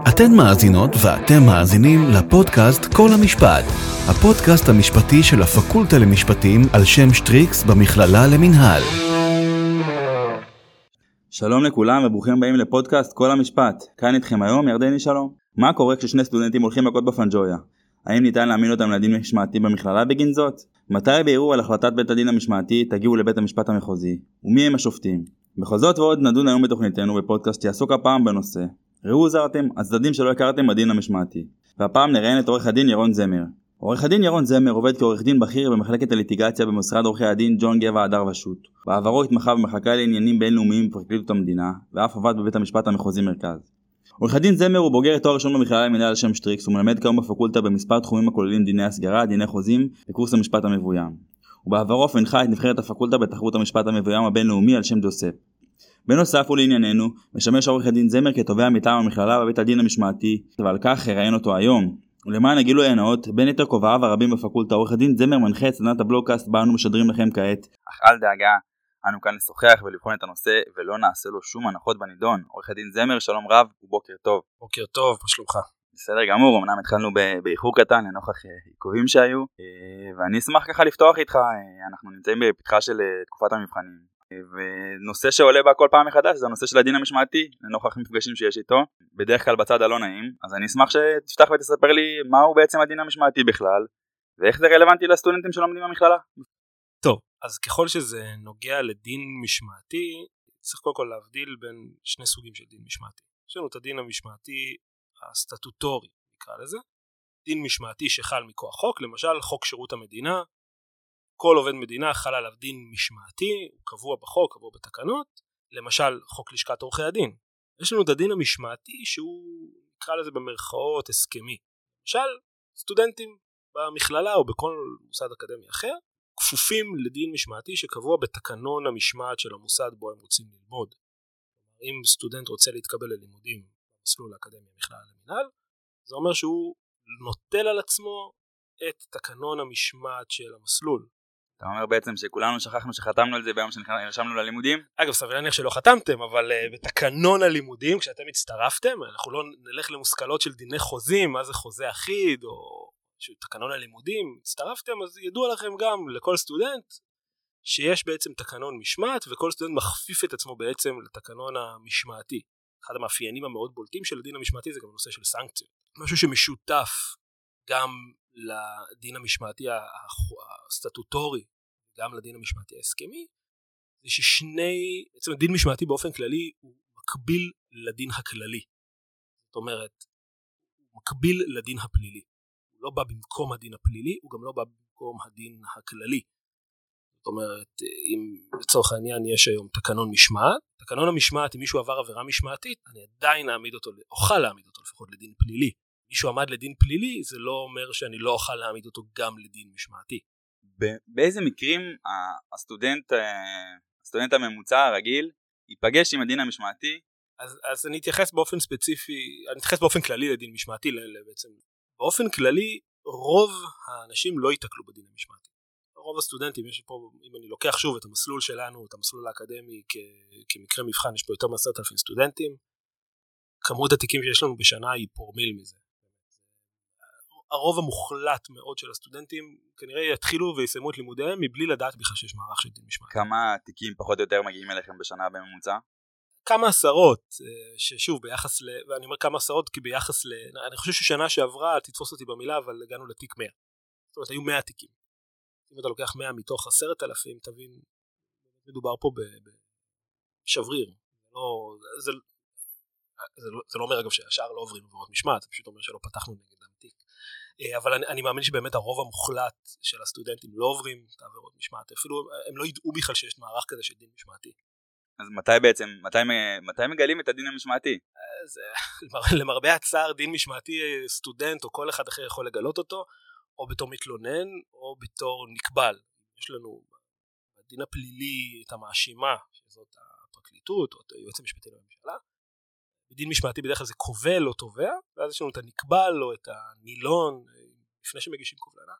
אתן מאזינות ואתם מאזינים לפודקאסט כל המשפט, הפודקאסט המשפטי של הפקולטה למשפטים על שם שטריקס במכללה למינהל. שלום לכולם וברוכים הבאים לפודקאסט כל המשפט. כאן איתכם היום ירדני שלום. מה קורה כששני סטודנטים הולכים מכות בפנג'ויה? האם ניתן להעמיד אותם לדין משמעתי במכללה בגין זאת? מתי בערעור על החלטת בית הדין המשמעתי תגיעו לבית המשפט המחוזי? ומי הם השופטים? בכל זאת ועוד נדון היום בתוכניתנו בפודקאסט שיעסוק הפעם בנושא ראו זרתם, הצדדים שלא הכרתם בדין המשמעתי. והפעם נראיין את עורך הדין ירון זמר. עורך הדין ירון זמר עובד כעורך דין בכיר במחלקת הליטיגציה במשרד עורכי הדין ג'ון גבע הדר ושות'. בעברו התמחה במחלקה לעניינים בינלאומיים בפרקליטות המדינה, ואף עבד בבית המשפט המחוזי מרכז. עורך הדין זמר הוא בוגר תואר ראשון במכללה למנהל על שם שטריקס ומלמד כיום בפקולטה במספר תחומים הכוללים דיני הסגרה, דיני חוזים וקורס המשפט המבוים. ובעברו אף הנחה את נבחרת הפקולטה בתחרות המשפט המבוים הבינלאומי על שם ג'וספ. בנוסף ולענייננו, משמש עורך הדין זמר כתובע מטעם המכללה בבית הדין המשמעתי, ועל כך אראיין אותו היום. ולמען הגילוי הנאות, בין יתר כובעיו הרבים בפקולטה, עורך הדין זמר מנחה את סדנת הבלוגקאסט בה אנו משדרים לכם כעת. אך אל דאגה, אנו כאן לשוחח ולבחון את הנושא ולא נעשה לו שום הנחות בנידון. עורך הדין זמר, שלום רב ובוקר טוב. בוקר טוב, מה שלומך? בסדר גמור, אמנם התחלנו באיחור קטן לנוכח אה, עיכובים שהיו, אה, ואני אשמח ככה לפתוח איתך, אה, אנחנו נמצאים בפתחה של תקופת המבחנים. ונושא שעולה בה כל פעם מחדש זה הנושא של הדין המשמעתי לנוכח מפגשים שיש איתו. בדרך כלל בצד הלא נעים. אז אני אשמח שתפתח ותספר לי מהו בעצם הדין המשמעתי בכלל ואיך זה רלוונטי לסטודנטים שלומדים במכללה. טוב אז ככל שזה נוגע לדין משמעתי צריך קודם כל להבדיל בין שני סוגים של דין משמעתי. יש לנו את הדין המשמעתי הסטטוטורי נקרא לזה. דין משמעתי שחל מכוח חוק למשל חוק שירות המדינה כל עובד מדינה חל עליו דין משמעתי, הוא קבוע בחוק, קבוע בתקנות, למשל חוק לשכת עורכי הדין. יש לנו את הדין המשמעתי שהוא נקרא לזה במרכאות הסכמי. למשל סטודנטים במכללה או בכל מוסד אקדמי אחר כפופים לדין משמעתי שקבוע בתקנון המשמעת של המוסד בו הם רוצים ללמוד. אם סטודנט רוצה להתקבל ללימודים במסלול האקדמי המכללה למינהל, זה אומר שהוא נוטל על עצמו את תקנון המשמעת של המסלול. אתה אומר בעצם שכולנו שכחנו שחתמנו על זה ביום שנרשמנו ללימודים? אגב סביר להניח שלא חתמתם אבל uh, בתקנון הלימודים כשאתם הצטרפתם אנחנו לא נלך למושכלות של דיני חוזים מה זה חוזה אחיד או תקנון הלימודים הצטרפתם אז ידוע לכם גם לכל סטודנט שיש בעצם תקנון משמעת וכל סטודנט מכפיף את עצמו בעצם לתקנון המשמעתי. אחד המאפיינים המאוד בולטים של הדין המשמעתי זה גם הנושא של סנקציות. משהו שמשותף גם לדין המשמעתי הסטטוטורי גם לדין המשמעתי ההסכמי זה ששני, בעצם הדין משמעתי באופן כללי הוא מקביל לדין הכללי. זאת אומרת, הוא מקביל לדין הפלילי. הוא לא בא במקום הדין הפלילי, הוא גם לא בא במקום הדין הכללי. זאת אומרת, אם לצורך העניין יש היום תקנון משמעת, תקנון המשמעת, אם מישהו עבר עבירה משמעתית, אני עדיין אעמיד אותו, אוכל להעמיד אותו לפחות לדין פלילי. מישהו עמד לדין פלילי, זה לא אומר שאני לא אוכל להעמיד אותו גם לדין משמעתי. באיזה מקרים הסטודנט, אה, הסטודנט הממוצע הרגיל ייפגש עם הדין המשמעתי? אז, אז אני אתייחס באופן ספציפי, אני אתייחס באופן כללי לדין משמעתי בעצם. באופן כללי רוב האנשים לא ייתקלו בדין המשמעתי. רוב הסטודנטים, יש פה, אם אני לוקח שוב את המסלול שלנו, את המסלול האקדמי כ, כמקרה מבחן, יש פה יותר מעשרת אלפים סטודנטים. כמות התיקים שיש לנו בשנה היא פורמיל מזה. הרוב המוחלט מאוד של הסטודנטים כנראה יתחילו ויסיימו את לימודיהם מבלי לדעת בכלל שיש מערך של דין משמעתי. כמה תיקים פחות או יותר מגיעים אליכם בשנה בממוצע? כמה עשרות, אה, ששוב ביחס ל... ואני אומר כמה עשרות כי ביחס ל... אני חושב ששנה שעברה, תתפוס אותי במילה, אבל הגענו לתיק 100. זאת אומרת היו 100 תיקים. אם אתה לוקח 100 מתוך 10,000 תבין, מדובר פה בשבריר. לא, זה, זה, לא, זה לא אומר אגב שהשאר לא עוברים עבירות משמעת, זה פשוט אומר שלא פתחנו נגדם תיק. אה, אבל אני, אני מאמין שבאמת הרוב המוחלט של הסטודנטים לא עוברים את העבירות משמעת, אפילו הם לא ידעו בכלל שיש מערך כזה של דין משמעתי. אז מתי בעצם, מתי, מתי מגלים את הדין המשמעתי? אז למרבה הצער דין משמעתי סטודנט או כל אחד אחר יכול לגלות אותו, או בתור מתלונן או בתור נקבל. יש לנו בדין הפלילי את המאשימה, שזאת הפרקליטות או את היועץ המשפטי לממשלה, בדין משמעתי בדרך כלל זה קובל או תובע, ואז יש לנו את הנקבל או את הנילון לפני שמגישים קובלנה.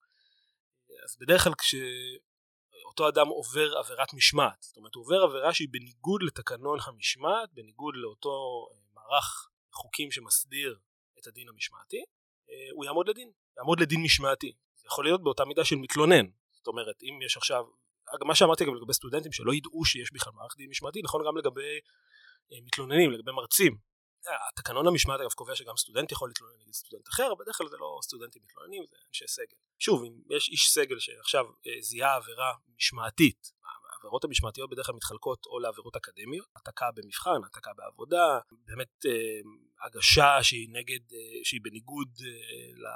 אז בדרך כלל כשאותו אדם עובר עבירת משמעת, זאת אומרת הוא עובר עבירה שהיא בניגוד לתקנון המשמעת, בניגוד לאותו מערך חוקים שמסדיר את הדין המשמעתי, אה, הוא יעמוד לדין, יעמוד לדין משמעתי. זה יכול להיות באותה מידה של מתלונן. זאת אומרת, אם יש עכשיו, מה שאמרתי גם לגבי סטודנטים שלא ידעו שיש בכלל מערכת דין משמעתי, נכון גם לגבי אה, מתלוננים, לגבי מרצים. התקנון המשמעת אגב קובע שגם סטודנט יכול להתלונן נגד סטודנט אחר, בדרך כלל זה לא סטודנטים מתלוננים, זה אנשי סגל. שוב, אם יש איש סגל שעכשיו זיהה עבירה משמעתית העבירות המשמעתיות בדרך כלל מתחלקות או לעבירות אקדמיות, העתקה במבחן, העתקה בעבודה, באמת אה, הגשה שהיא נגד, אה, שהיא בניגוד אה,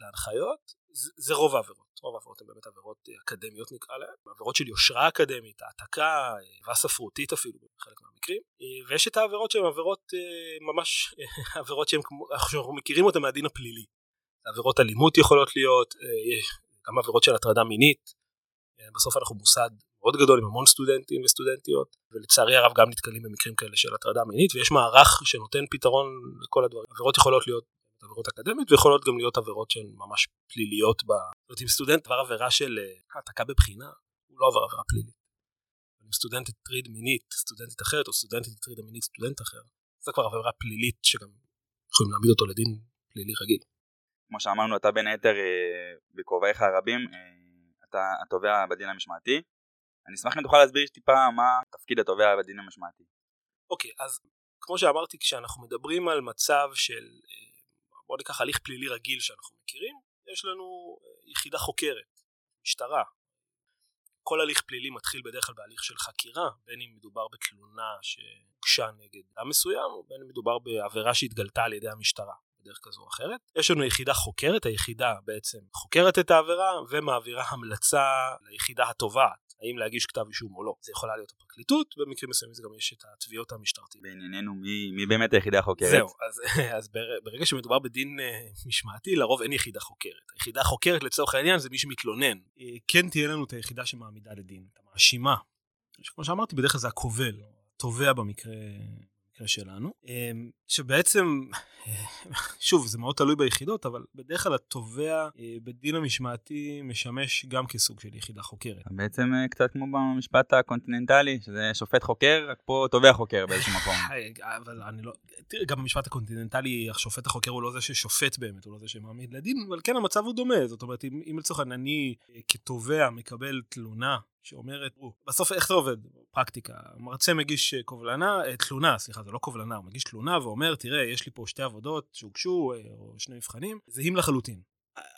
להנחיות, זה, רוב העבירות. רוב העבירות הן באמת עבירות אקדמיות נקרא להן, עבירות של יושרה אקדמית, העתקה, עבירה ספרותית אפילו בחלק מהמקרים, ויש את העבירות שהן עבירות ממש, עבירות שהן כמו, אנחנו מכירים אותן מהדין הפלילי. עבירות אלימות יכולות להיות, גם עבירות של הטרדה מינית, בסוף אנחנו מוסד מאוד גדול עם המון סטודנטים וסטודנטיות ולצערי הרב גם נתקלים במקרים כאלה של הטרדה מינית ויש מערך שנותן פתרון לכל הדברים. עבירות יכולות להיות עבירות אקדמיות ויכולות גם להיות עבירות שהן ממש פליליות. ב... זאת אומרת אם סטודנט עבר עבירה של אה, העתקה בבחינה הוא לא עבר עבירה פלילית. אם סטודנט הטריד מינית סטודנטית אחרת או סטודנטית הטרידה מינית סטודנט אחר זה כבר עבירה פלילית שגם יכולים להעמיד אותו לדין פלילי רגיל. כמו שאמרנו אתה בין היתר אה, בכובעיך הרבים אה, אתה התובע בדין המשמעתי אני אשמח אם תוכל להסביר טיפה מה תפקיד התובע בדין המשמעתי. אוקיי, okay, אז כמו שאמרתי, כשאנחנו מדברים על מצב של, אה, בוא ניקח הליך פלילי רגיל שאנחנו מכירים, יש לנו אה, יחידה חוקרת, משטרה. כל הליך פלילי מתחיל בדרך כלל בהליך של חקירה, בין אם מדובר בתלונה שהוגשה נגד אדם מסוים, או בין אם מדובר בעבירה שהתגלתה על ידי המשטרה. בדרך כזו או אחרת. יש לנו יחידה חוקרת, היחידה בעצם חוקרת את העבירה ומעבירה המלצה ליחידה התובעת, האם להגיש כתב אישום או לא. זה יכולה להיות הפרקליטות, במקרים מסוימים זה גם יש את התביעות המשטרתיות. בענייננו מי, מי באמת היחידה החוקרת? זהו, אז, אז ברגע שמדובר בדין אה, משמעתי, לרוב אין יחידה חוקרת. היחידה החוקרת לצורך העניין זה מי שמתלונן. אה, כן תהיה לנו את היחידה שמעמידה לדין, את המאשימה. כמו שאמרתי, בדרך כלל זה הכובל, תובע במקרה במקרה שלנו, אמ, שבעצם, שוב, זה מאוד תלוי ביחידות, אבל בדרך כלל התובע אה, בדין המשמעתי משמש גם כסוג של יחידה חוקרת. בעצם אה, קצת כמו במשפט הקונטיננטלי, שזה שופט חוקר, רק פה תובע חוקר באיזשהו מקום. אה, אבל אני לא, תראה, גם במשפט הקונטיננטלי, השופט החוקר הוא לא זה ששופט באמת, הוא לא זה שמעמיד לדין, אבל כן המצב הוא דומה, זאת אומרת, אם, אם לצורך העניין אני כתובע מקבל תלונה שאומרת, בסוף איך זה עובד? פרקטיקה. מרצה מגיש אה, קובלנה, אה, תלונה, סליחה, זה לא קובלנה, הוא מגיש תלונה ואומר, תראה, יש לי פה שתי עבודות שהוגשו, אה, או שני מבחנים, זהים לחלוטין.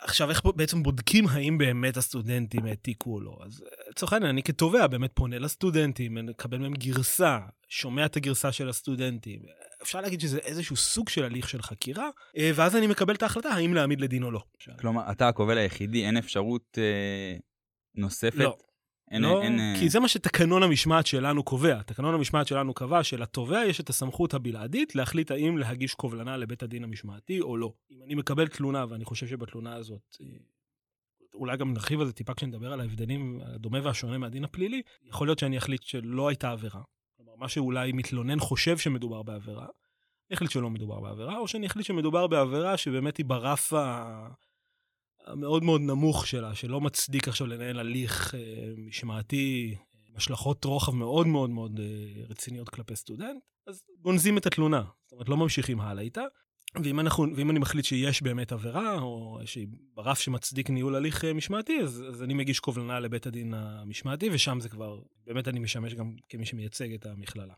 עכשיו, איך בעצם בודקים האם באמת הסטודנטים העתיקו או לא? אז לצורך העניין, אני כתובע באמת פונה לסטודנטים, מקבל מהם גרסה, שומע את הגרסה של הסטודנטים. אפשר להגיד שזה איזשהו סוג של הליך של חקירה, ואז אני מקבל את ההחלטה האם להעמיד לדין או לא. כלומר, אתה הקובל היחידי, אין אפשרות אה, נוספת? לא. אין, לא, אין, כי אה, זה מה שתקנון המשמעת שלנו קובע. תקנון המשמעת שלנו קבע שלתובע יש את הסמכות הבלעדית להחליט האם להגיש קובלנה לבית הדין המשמעתי או לא. אם אני מקבל תלונה, ואני חושב שבתלונה הזאת, אה, אולי גם נרחיב על זה טיפה כשנדבר על ההבדלים הדומה והשונה מהדין הפלילי, יכול להיות שאני אחליט שלא הייתה עבירה. כלומר, מה שאולי מתלונן חושב שמדובר בעבירה, אני אחליט שלא מדובר בעבירה, או שאני אחליט שמדובר בעבירה שבאמת היא ברף ה... המאוד מאוד נמוך שלה, שלא מצדיק עכשיו לנהל הליך אה, משמעתי, השלכות רוחב מאוד מאוד מאוד אה, רציניות כלפי סטודנט, אז גונזים את התלונה. זאת אומרת, לא ממשיכים הלאה איתה. ואם, אנחנו, ואם אני מחליט שיש באמת עבירה, או שהיא ברף שמצדיק ניהול הליך אה, משמעתי, אז, אז אני מגיש קובלנה לבית הדין המשמעתי, ושם זה כבר, באמת אני משמש גם כמי שמייצג את המכללה.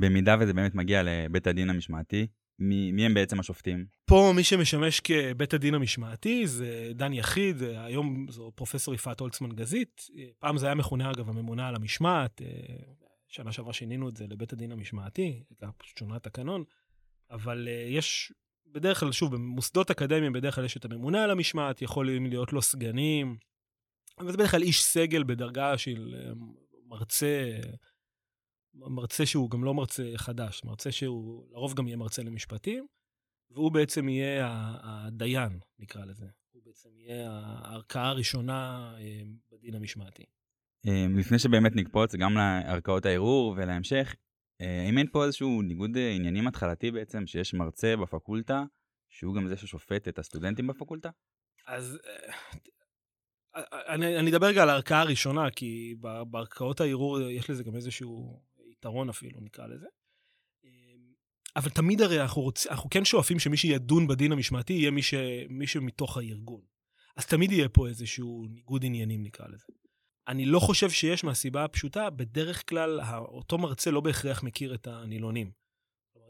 במידה וזה באמת מגיע לבית הדין המשמעתי, מי, מי הם בעצם השופטים? פה מי שמשמש כבית הדין המשמעתי זה דן יחיד, היום זו פרופסור יפעת הולצמן גזית. פעם זה היה מכונה אגב הממונה על המשמעת, שנה שעברה שינינו את זה לבית הדין המשמעתי, פשוט שונה התקנון, אבל אה, יש בדרך כלל, שוב, במוסדות אקדמיים בדרך כלל יש את הממונה על המשמעת, יכולים להיות לו סגנים, אבל זה בדרך כלל איש סגל בדרגה של אה, מרצה. מרצה שהוא גם לא מרצה חדש, מרצה שהוא לרוב גם יהיה מרצה למשפטים, והוא בעצם יהיה הדיין, נקרא לזה. הוא בעצם יהיה הערכאה הראשונה אה, בדין המשמעתי. אה, לפני שבאמת נקפוץ גם לערכאות הערעור ולהמשך, אה, האם אין פה איזשהו ניגוד עניינים התחלתי בעצם, שיש מרצה בפקולטה, שהוא גם זה ששופט את הסטודנטים בפקולטה? אז אני, אני אדבר רגע על הערכאה הראשונה, כי בערכאות הערעור יש לזה גם איזשהו יתרון אפילו, נקרא לזה. אמ, אבל תמיד הרי אנחנו, רוצ... אנחנו כן שואפים שמי שידון בדין המשמעתי יהיה מי, ש... מי שמתוך הארגון. אז תמיד יהיה פה איזשהו ניגוד עניינים נקרא לזה. אני לא חושב שיש מהסיבה הפשוטה, בדרך כלל אותו מרצה לא בהכרח מכיר את הנילונים.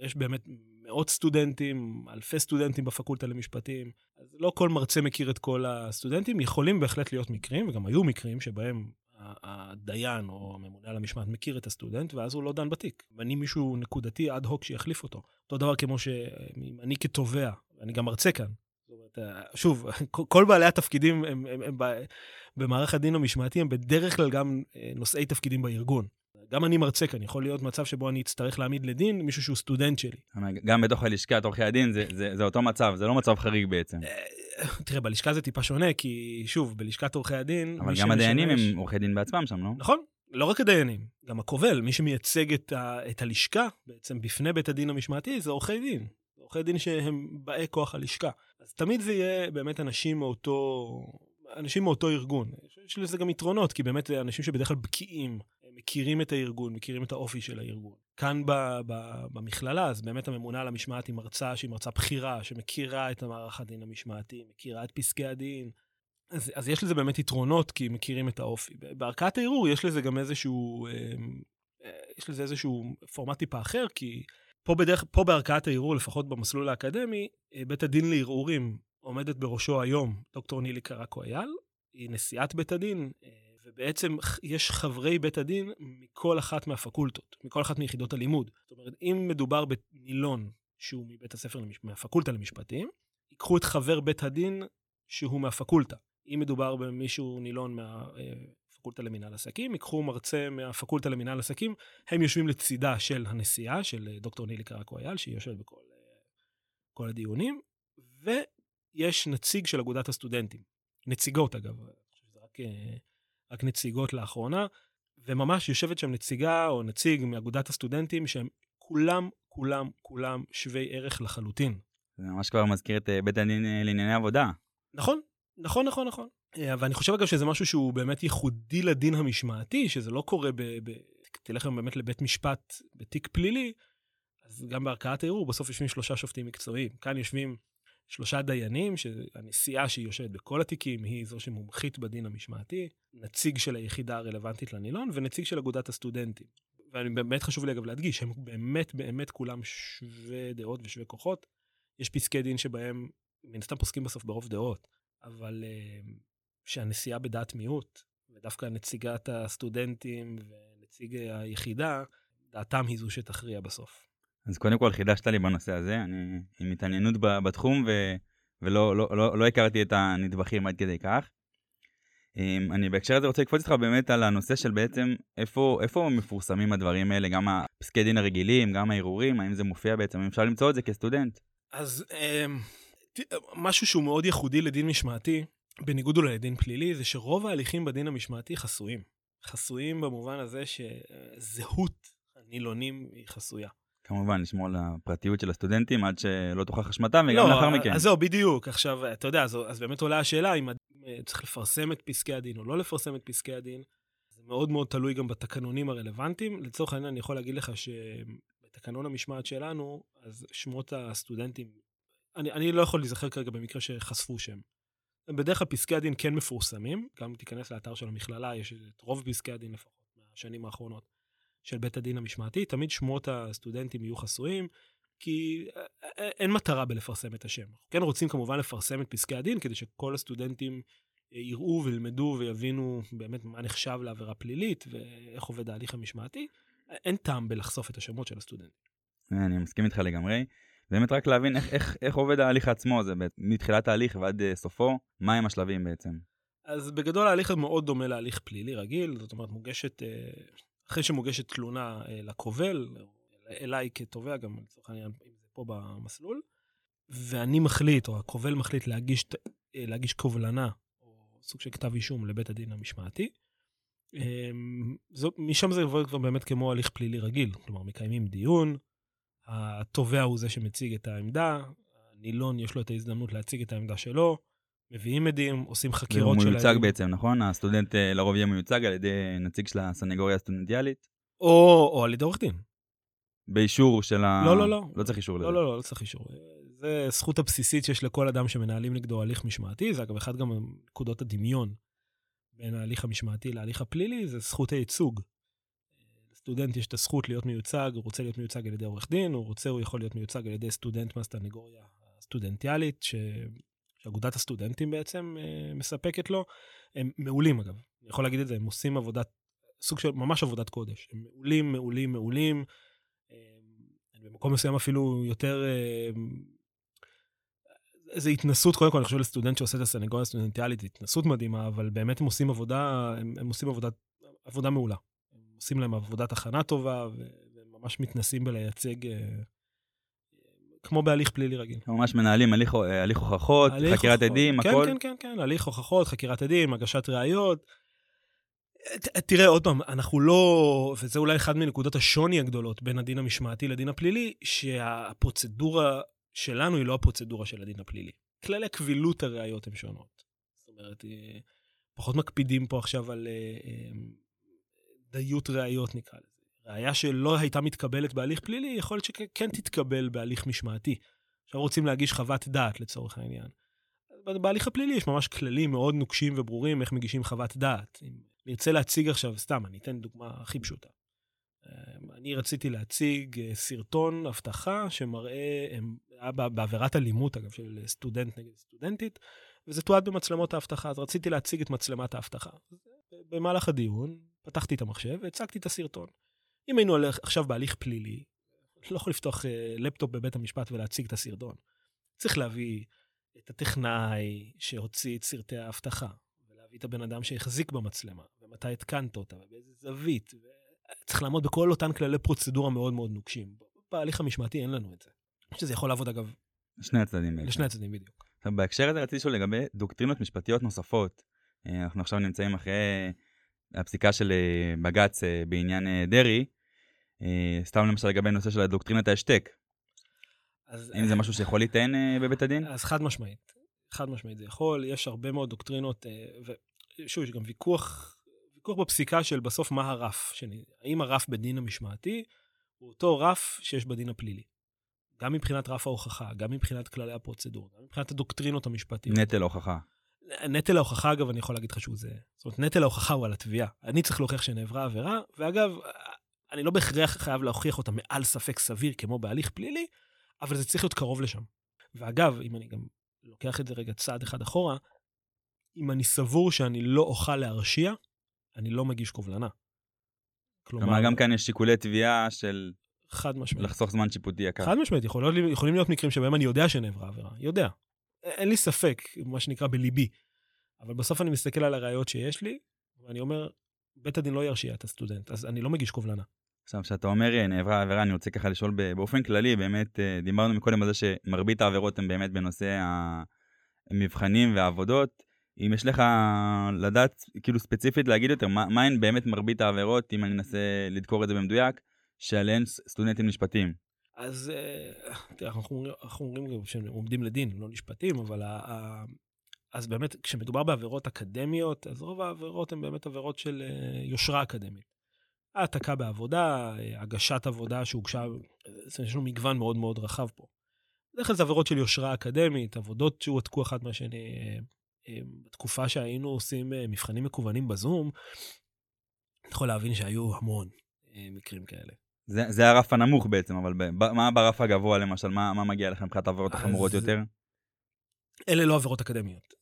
יש באמת מאות סטודנטים, אלפי סטודנטים בפקולטה למשפטים, אז לא כל מרצה מכיר את כל הסטודנטים, יכולים בהחלט להיות מקרים, וגם היו מקרים שבהם הדיין או הממונה על המשמעת מכיר את הסטודנט, ואז הוא לא דן בתיק. ואני מישהו נקודתי אד הוק שיחליף אותו. אותו דבר כמו שאם אני כתובע, אני גם מרצה כאן. שוב, כל בעלי התפקידים הם, הם, הם, הם במערך הדין המשמעתי הם בדרך כלל גם אה, נושאי תפקידים בארגון. גם אני מרצה כאן, יכול להיות מצב שבו אני אצטרך להעמיד לדין מישהו שהוא סטודנט שלי. גם בתוך הלשכת עורכי הדין זה, זה, זה אותו מצב, זה לא מצב חריג בעצם. אה, תראה, בלשכה זה טיפה שונה, כי שוב, בלשכת עורכי הדין... אבל גם הדיינים הם עורכי דין בעצמם שם, לא? נכון, לא רק הדיינים, גם הקובל, מי שמייצג את, ה, את הלשכה בעצם בפני בית הדין המשמעתי זה עורכי דין. עורכי דין שהם באי כוח הלשכה. אז תמיד זה יהיה באמת אנשים מאותו, אנשים מאותו ארגון. יש לזה גם יתרונות, כי באמת אנשים שבדרך כלל בקיאים, מכירים את הארגון, מכירים את האופי של הארגון. כאן ב, ב, במכללה, אז באמת הממונה על המשמעת היא מרצה שהיא מרצה בכירה, שמכירה את המערך הדין המשמעתי, מכירה את פסקי הדין. אז, אז יש לזה באמת יתרונות, כי מכירים את האופי. בערכאת הערעור יש לזה גם איזשהו, אמ, אה, יש לזה איזשהו פורמט טיפה אחר, כי פה, בדרך, פה בערכאת הערעור, לפחות במסלול האקדמי, אה, בית הדין לערעורים עומדת בראשו היום דוקטור נילי קרקו אייל, היא נשיאת בית הדין, אה, ובעצם יש חברי בית הדין מכל אחת מהפקולטות, מכל אחת מיחידות הלימוד. זאת אומרת, אם מדובר בנילון שהוא מבית הספר, מהפקולטה למשפטים, ייקחו את חבר בית הדין שהוא מהפקולטה. אם מדובר במישהו נילון מהפקולטה למינהל עסקים, ייקחו מרצה מהפקולטה למינהל עסקים, הם יושבים לצידה של הנשיאה, של דוקטור נילי קרקו אייל, שהיא יושבת בכל הדיונים, ויש נציג של אגודת הסטודנטים. נציגות אגב, רק רק נציגות לאחרונה, וממש יושבת שם נציגה או נציג מאגודת הסטודנטים שהם כולם, כולם, כולם שווי ערך לחלוטין. זה ממש כבר מזכיר את אה, בית הדין אה, לענייני עבודה. נכון, נכון, נכון, נכון. אה, ואני חושב אגב שזה משהו שהוא באמת ייחודי לדין המשמעתי, שזה לא קורה ב... ב... תלך היום באמת לבית משפט בתיק פלילי, אז גם בערכאת הערעור בסוף יושבים שלושה שופטים מקצועיים. כאן יושבים שלושה דיינים, שהנשיאה שהיא יושבת בכל התיקים היא זו שמומחית בדין המשמעתי, נציג של היחידה הרלוונטית לנילון ונציג של אגודת הסטודנטים. ואני באמת חשוב לי אגב להדגיש, הם באמת באמת כולם שווי דעות ושווי כוחות. יש פסקי דין שבהם מן הסתם פוסקים בסוף ברוב דעות, אבל uh, שהנשיאה בדעת מיעוט, ודווקא נציגת הסטודנטים ונציג היחידה, דעתם היא זו שתכריע בסוף. אז קודם כל חידשת לי בנושא הזה, אני עם התעניינות בתחום ו, ולא לא, לא, לא הכרתי את הנדבכים עד כדי כך. אמ, אני בהקשר הזה רוצה לקפוץ איתך באמת על הנושא של בעצם איפה, איפה מפורסמים הדברים האלה, גם הפסקי דין הרגילים, גם הערעורים, האם זה מופיע בעצם, אפשר למצוא את זה כסטודנט. אז אמ, משהו שהוא מאוד ייחודי לדין משמעתי, בניגוד אולי לדין פלילי, זה שרוב ההליכים בדין המשמעתי חסויים. חסויים במובן הזה שזהות הנילונים היא חסויה. כמובן, לשמור על הפרטיות של הסטודנטים עד שלא תוכח אשמתם, וגם לא, לאחר מכן. אז זהו, בדיוק. עכשיו, אתה יודע, אז, אז באמת עולה השאלה אם צריך לפרסם את פסקי הדין או לא לפרסם את פסקי הדין. זה מאוד מאוד תלוי גם בתקנונים הרלוונטיים. לצורך העניין, אני יכול להגיד לך שבתקנון המשמעת שלנו, אז שמות הסטודנטים, אני, אני לא יכול להיזכר כרגע במקרה שחשפו שם. בדרך כלל פסקי הדין כן מפורסמים, גם תיכנס לאתר של המכללה, יש את רוב פסקי הדין לפחות מהשנים האחרונות. של בית הדין המשמעתי, תמיד שמות הסטודנטים יהיו חסויים, כי אה, אה, אין מטרה בלפרסם את השם. אנחנו כן רוצים כמובן לפרסם את פסקי הדין, כדי שכל הסטודנטים אה, יראו וילמדו ויבינו באמת מה נחשב לעבירה פלילית ואיך עובד ההליך המשמעתי. אין טעם בלחשוף את השמות של הסטודנטים. אני מסכים איתך לגמרי. באמת רק להבין איך, איך, איך עובד ההליך עצמו, זה מתחילת ההליך ועד סופו, מהם השלבים בעצם. אז בגדול ההליך מאוד דומה להליך פלילי רגיל, זאת אומרת מוגשת אחרי שמוגשת תלונה אה, לקובל, אליי כתובע גם לצורך העניין, אם זה פה במסלול, ואני מחליט, או הקובל מחליט להגיש, אה, להגיש קובלנה, או סוג של כתב אישום לבית הדין המשמעתי. אמ, זו, משם זה עובד כבר באמת כמו הליך פלילי רגיל, כלומר מקיימים דיון, התובע הוא זה שמציג את העמדה, הנילון יש לו את ההזדמנות להציג את העמדה שלו, מביאים עדים, עושים חקירות שלהם. הוא מיוצג בעצם, נכון? הסטודנט אה, לרוב יהיה מיוצג על ידי נציג של הסנגוריה הסטודנטיאלית. או, או על ידי עורך דין. באישור של ה... לא, לא, לא. לא צריך אישור לזה. לא, לא, לא, לא צריך אישור. זה זכות הבסיסית שיש לכל אדם שמנהלים נגדו הליך משמעתי, זה אגב אחד גם נקודות הדמיון בין ההליך המשמעתי להליך הפלילי, זה זכות הייצוג. לסטודנט יש את הזכות להיות מיוצג, הוא רוצה להיות מיוצג על ידי עורך דין, הוא רוצה, הוא יכול להיות מיוצג על ידי סטודנט מהסטנגוריה הסטודנטיאלית, ש... שאגודת הסטודנטים בעצם אה, מספקת לו. הם מעולים אגב, אני יכול להגיד את זה, הם עושים עבודת, סוג של ממש עבודת קודש. הם מעולים, מעולים, מעולים. אה, במקום מסוים אפילו יותר... אה, איזו התנסות, קודם כל, אני חושב לסטודנט שעושה את הסנגוריה הסטודנטיאלית, התנסות מדהימה, אבל באמת הם עושים עבודה, הם, הם עושים עבודה, עבודה מעולה. הם עושים להם עבודת הכנה טובה, וממש מתנסים בלייצג, כמו בהליך פלילי רגיל. ממש מנהלים הליך, הליך הוכחות, הליך חקירת הוכחות. עדים, כן, הכל? כן, כן, כן, הליך הוכחות, חקירת עדים, הגשת ראיות. תראה, עוד פעם, אנחנו לא, וזה אולי אחד מנקודות השוני הגדולות בין הדין המשמעתי לדין הפלילי, שהפרוצדורה שלנו היא לא הפרוצדורה של הדין הפלילי. כללי קבילות הראיות הן שונות. זאת אומרת, אה, פחות מקפידים פה עכשיו על אה, אה, דיות ראיות נקרא לזה. ראיה שלא הייתה מתקבלת בהליך פלילי, יכול להיות שכן תתקבל בהליך משמעתי. עכשיו רוצים להגיש חוות דעת לצורך העניין. בהליך הפלילי יש ממש כללים מאוד נוקשים וברורים איך מגישים חוות דעת. אם נרצה להציג עכשיו, סתם, אני אתן דוגמה הכי פשוטה. אמ, אני רציתי להציג אה, סרטון אבטחה שמראה, היה בעבירת אלימות, אגב, של סטודנט נגד סטודנטית, וזה תועד במצלמות האבטחה, אז רציתי להציג את מצלמת האבטחה. במהלך הדיון, פתחתי את המחשב והצגתי את הסרטון. אם היינו עכשיו בהליך פלילי, לא יכול לפתוח אה, לפטופ בבית המשפט ולהציג את הסרטון. צריך להביא את הטכנאי שהוציא את סרטי האבטחה, ולהביא את הבן אדם שהחזיק במצלמה, ומתי התקנת אותה, ובאיזה זווית, צריך לעמוד בכל אותן כללי פרוצדורה מאוד מאוד נוקשים. בהליך המשמעתי אין לנו את זה. שזה יכול לעבוד אגב... לשני הצדדים. לשני הצדדים בדיוק. עכשיו בהקשר הזה רציתי לשאול לגבי דוקטרינות משפטיות נוספות. אה, אנחנו עכשיו נמצאים אחרי הפסיקה של אה, בג"ץ בעניין דרעי, סתם למשל לגבי נושא של דוקטרינת ההשתק. אז... האם זה משהו שיכול להיטען בבית הדין? אז חד משמעית. חד משמעית זה יכול, יש הרבה מאוד דוקטרינות, ושוב, יש גם ויכוח ויכוח בפסיקה של בסוף מה הרף, שני, האם הרף בדין המשמעתי הוא אותו רף שיש בדין הפלילי. גם מבחינת רף ההוכחה, גם מבחינת כללי הפרוצדורה, גם מבחינת הדוקטרינות המשפטיות. נטל ההוכחה. נטל ההוכחה, אגב, אני יכול להגיד לך שהוא זה. זאת אומרת, נטל ההוכחה הוא על התביעה. אני צריך להוכיח שנעברה עבירה, ואגב, אני לא בהכרח חייב להוכיח אותה מעל ספק סביר כמו בהליך פלילי, אבל זה צריך להיות קרוב לשם. ואגב, אם אני גם לוקח את זה רגע צעד אחד אחורה, אם אני סבור שאני לא אוכל להרשיע, אני לא מגיש קובלנה. כלומר, גם כאן יש שיקולי תביעה של... חד משמעית. לחסוך זמן שיפוטי יקר. חד משמעית, יכול, יכולים להיות מקרים שבהם אני יודע שנעברה עבירה, יודע. אין לי ספק, מה שנקרא בליבי. אבל בסוף אני מסתכל על הראיות שיש לי, ואני אומר, בית הדין לא ירשיע את הסטודנט, אז אני לא מגיש קובלנה. עכשיו, כשאתה אומר נעברה עבירה, אני רוצה ככה לשאול באופן כללי, באמת, אה, דיברנו מקודם על זה שמרבית העבירות הן באמת בנושא המבחנים והעבודות. אם יש לך לדעת, כאילו ספציפית להגיד יותר, מה, מה הן באמת מרבית העבירות, אם אני אנסה לדקור את זה במדויק, שעליהן סטודנטים נשפטים? אז אה, תראה, אנחנו, אנחנו אומרים שהם עומדים לדין, לא נשפטים, אבל אז באמת, כשמדובר בעבירות אקדמיות, אז רוב העבירות הן באמת עבירות של אה, יושרה אקדמית. העתקה בעבודה, אה, הגשת עבודה שהוגשה, יש לנו מגוון מאוד מאוד רחב פה. בדרך כלל זה עבירות של יושרה אקדמית, עבודות שהועתקו אחת מהשני, אמ, בתקופה שהיינו עושים אה, מבחנים מקוונים בזום, אני יכול להבין שהיו המון אה, מקרים כאלה. זה, זה הרף הנמוך בעצם, אבל ב, מה ברף הגבוה למשל? מה, מה מגיע לכם מבחינת העבירות החמורות יותר? אלה לא עבירות אקדמיות.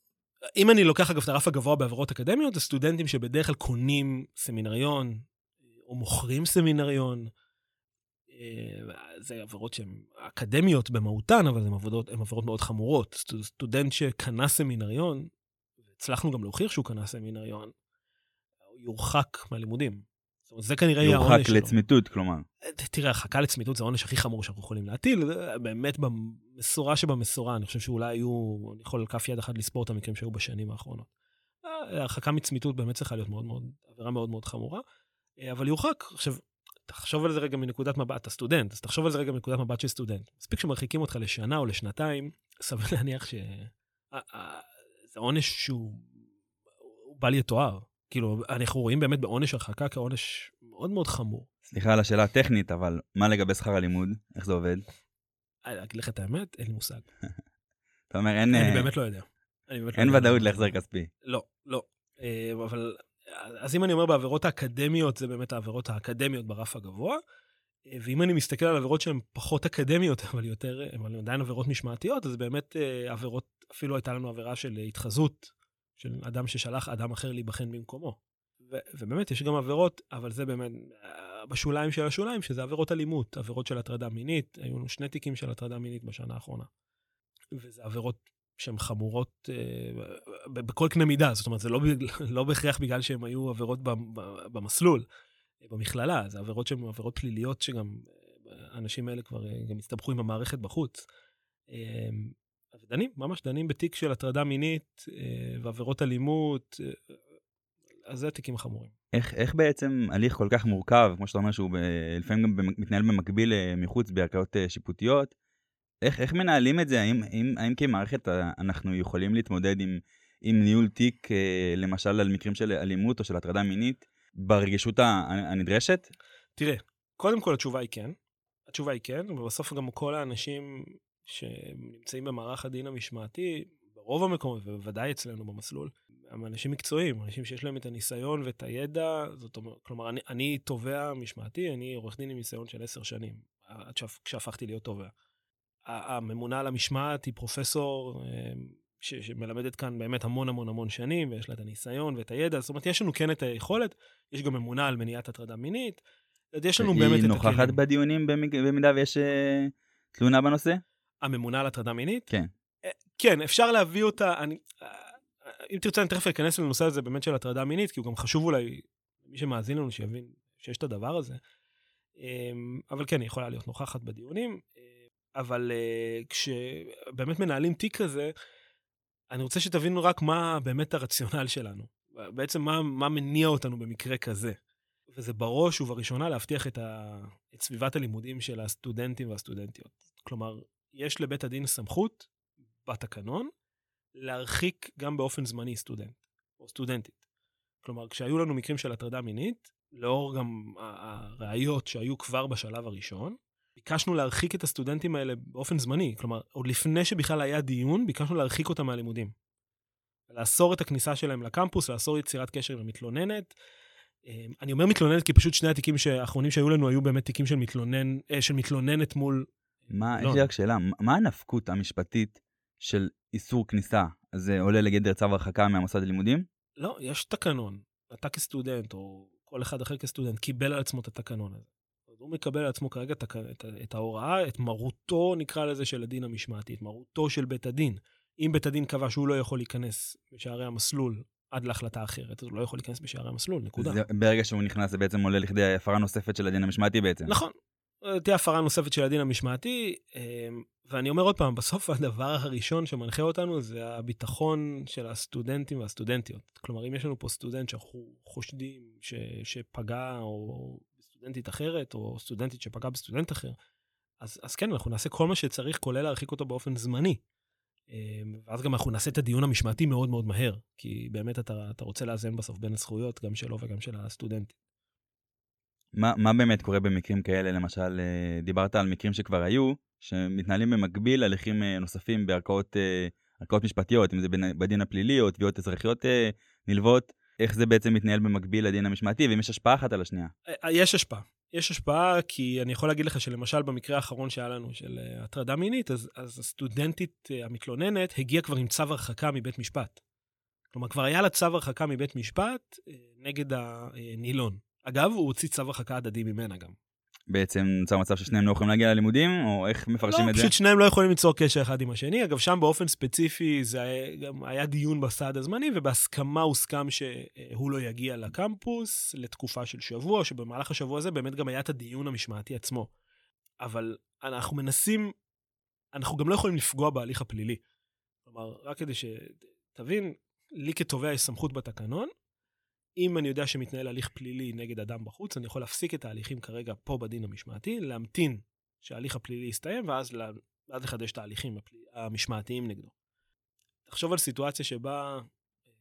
אם אני לוקח אגב את הרף הגבוה בעבירות אקדמיות, זה סטודנטים שבדרך כלל קונים סמינריון, או מוכרים סמינריון. אה, זה עבירות שהן אקדמיות במהותן, אבל הן עבודות, עבודות מאוד חמורות. סטודנט שקנה סמינריון, הצלחנו גם להוכיח שהוא קנה סמינריון, הוא יורחק מהלימודים. זאת אומרת, זה כנראה יהיה העונש. יורחק לצמיתות, כלומר. תראה, הרחקה לצמיתות זה העונש הכי חמור שאנחנו יכולים להטיל, באמת במסורה שבמסורה, אני חושב שאולי היו, אני יכול על כף יד אחת לספור את המקרים שהיו בשנים האחרונות. הרחקה מצמיתות באמת צריכה להיות מאוד מאוד, עבירה מאוד מאוד חמורה, אבל יורחק. עכשיו, תחשוב על זה רגע מנקודת מבט, אתה סטודנט, אז תחשוב על זה רגע מנקודת מבט של סטודנט. מספיק שמרחיקים אותך לשנה או לשנתיים, סביר להניח ש... זה עונש שהוא בל יתואר. כאילו, אנחנו רואים באמת בעונש הרחקה כעונש מאוד מאוד חמור. סליחה על השאלה הטכנית, אבל מה לגבי שכר הלימוד? איך זה עובד? אה, להגיד לך את האמת, אין לי מושג. אתה אומר, אין, אני אה, באמת לא יודע. אני לא אין. ודאות להחזר כספי. לא, לא. אה, אבל, אז אם אני אומר בעבירות האקדמיות, זה באמת העבירות האקדמיות ברף הגבוה. ואם אני מסתכל על עבירות שהן פחות אקדמיות, אבל יותר, אבל עדיין עבירות משמעתיות, אז באמת עבירות, אפילו הייתה לנו עבירה של התחזות, של אדם ששלח אדם אחר להיבחן במקומו. ו- ובאמת, יש גם עבירות, אבל זה באמת אה, בשוליים של השוליים, שזה עבירות אלימות, עבירות של הטרדה מינית. היו לנו שני תיקים של הטרדה מינית בשנה האחרונה. וזה עבירות שהן חמורות אה, בכל קנה מידה, זאת אומרת, זה לא, לא בהכרח בגלל שהן היו עבירות במסלול, אה, במכללה, זה עבירות שהן עבירות פליליות שגם אה, האנשים האלה כבר גם הסתבכו עם המערכת בחוץ. אה, דנים, ממש דנים בתיק של הטרדה מינית אה, ועבירות אלימות, אה, אז זה תיקים חמורים. איך, איך בעצם הליך כל כך מורכב, כמו שאתה אומר שהוא ב, לפעמים גם מתנהל במקביל אה, מחוץ בערכאות אה, שיפוטיות, איך, איך מנהלים את זה? האם, האם, האם כמערכת אה, אנחנו יכולים להתמודד עם, עם ניהול תיק, אה, למשל על מקרים של אלימות או של הטרדה מינית, ברגישות הנדרשת? תראה, קודם כל התשובה היא כן. התשובה היא כן, ובסוף גם כל האנשים שנמצאים במערך הדין המשמעתי, ברוב המקומות, ובוודאי אצלנו במסלול, הם אנשים מקצועיים, אנשים שיש להם את הניסיון ואת הידע, זאת אומרת, כלומר, אני, אני תובע משמעתי, אני עורך דין עם ניסיון של עשר שנים, עד שהפ- כשהפכתי להיות תובע. הממונה על המשמעת היא פרופסור אה, ש, שמלמדת כאן באמת המון המון המון שנים, ויש לה את הניסיון ואת הידע, זאת אומרת, יש לנו כן את היכולת, יש גם ממונה על מניעת הטרדה מינית, יש לנו באמת את היא הכלים. נוכחת בדיונים במידה ויש אה, תלונה בנושא? הממונה על הטרדה מינית? כן. אה, כן, אפשר להביא אותה, אני, אה, אם תרצה אני תכף אכנס לנושא הזה באמת של הטרדה מינית, כי הוא גם חשוב אולי, מי שמאזין לנו שיבין שיש את הדבר הזה. אמ, אבל כן, היא יכולה להיות נוכחת בדיונים, אה, אבל אה, כשבאמת מנהלים תיק כזה, אני רוצה שתבינו רק מה באמת הרציונל שלנו. בעצם מה, מה מניע אותנו במקרה כזה. וזה בראש ובראשונה להבטיח את, ה, את סביבת הלימודים של הסטודנטים והסטודנטיות. כלומר, יש לבית הדין סמכות בתקנון להרחיק גם באופן זמני סטודנט או סטודנטית. כלומר, כשהיו לנו מקרים של הטרדה מינית, לאור גם הראיות שהיו כבר בשלב הראשון, ביקשנו להרחיק את הסטודנטים האלה באופן זמני. כלומר, עוד לפני שבכלל היה דיון, ביקשנו להרחיק אותם מהלימודים. לאסור את הכניסה שלהם לקמפוס, לאסור יצירת קשר עם המתלוננת. אה, אני אומר מתלוננת כי פשוט שני התיקים האחרונים שהיו לנו היו באמת תיקים של, מתלונן, אה, של מתלוננת מול... מה, לא. יש לי רק שאלה, מה- הנפקות המשפטית של איסור כניסה? זה עולה לגדר צו הרחקה מהמוסד ללימודים? לא, יש תקנון. אתה כסטודנט, או כל אחד אחר כסטודנט, קיבל על עצמו את התקנון הזה. אז הוא מקבל על עצמו כרגע את, את, את ההוראה, את מרותו, נקרא לזה, של הדין המשמעתי, את מרותו של בית הדין. אם בית הדין קבע שהוא לא יכול להיכנס בשערי המסלול עד להחלטה אחרת, אז הוא לא יכול להיכנס בשערי המסלול, נקודה. זה, ברגע שהוא נכנס זה בעצם עולה לכדי הפרה נוספת של הדין המשמעתי בעצם. נכון. אה, תהיה הפרה נוספת של הדין המשמעתי, אה, ואני אומר עוד פעם, בסוף הדבר הראשון שמנחה אותנו זה הביטחון של הסטודנטים והסטודנטיות. כלומר, אם יש לנו פה סטודנט שאנחנו חושדים ש, שפגע, או סטודנטית אחרת, או סטודנטית שפגעה בסטודנט אחר, אז, אז כן, אנחנו נעשה כל מה שצריך, כולל להרחיק אותו באופן זמני. אה, ואז גם אנחנו נעשה את הדיון המשמעתי מאוד מאוד מהר, כי באמת אתה, אתה רוצה לאזן בסוף בין הזכויות, גם שלו וגם של הסטודנט. מה, מה באמת קורה במקרים כאלה? למשל, אה, דיברת על מקרים שכבר היו, שמתנהלים במקביל הליכים אה, נוספים בערכאות אה, משפטיות, אם זה בדין הפלילי או תביעות אזרחיות נלוות, איך זה בעצם מתנהל במקביל לדין המשמעתי, ואם יש השפעה אחת על השנייה. יש השפעה. יש השפעה, כי אני יכול להגיד לך שלמשל במקרה האחרון שהיה לנו של הטרדה מינית, אז, אז הסטודנטית המתלוננת הגיעה כבר עם צו הרחקה מבית משפט. כלומר, כבר היה לה צו הרחקה מבית משפט נגד הנילון. אגב, הוא הוציא צו הרחקה הדדי ממנה גם. בעצם נוצר מצב ששניהם לא יכולים להגיע ללימודים, או איך מפרשים לא, את זה? פשוט שניהם לא יכולים ליצור קשר אחד עם השני. אגב, שם באופן ספציפי זה היה, גם היה דיון בסעד הזמני, ובהסכמה הוסכם שהוא לא יגיע לקמפוס לתקופה של שבוע, שבמהלך השבוע הזה באמת גם היה את הדיון המשמעתי עצמו. אבל אנחנו מנסים, אנחנו גם לא יכולים לפגוע בהליך הפלילי. כלומר, רק כדי שתבין, לי כתובע יש סמכות בתקנון. אם אני יודע שמתנהל הליך פלילי נגד אדם בחוץ, אני יכול להפסיק את ההליכים כרגע פה בדין המשמעתי, להמתין שההליך הפלילי יסתיים, ואז, לה, לחדש את ההליכים המשמעתיים נגדו. תחשוב על סיטואציה שבה אה,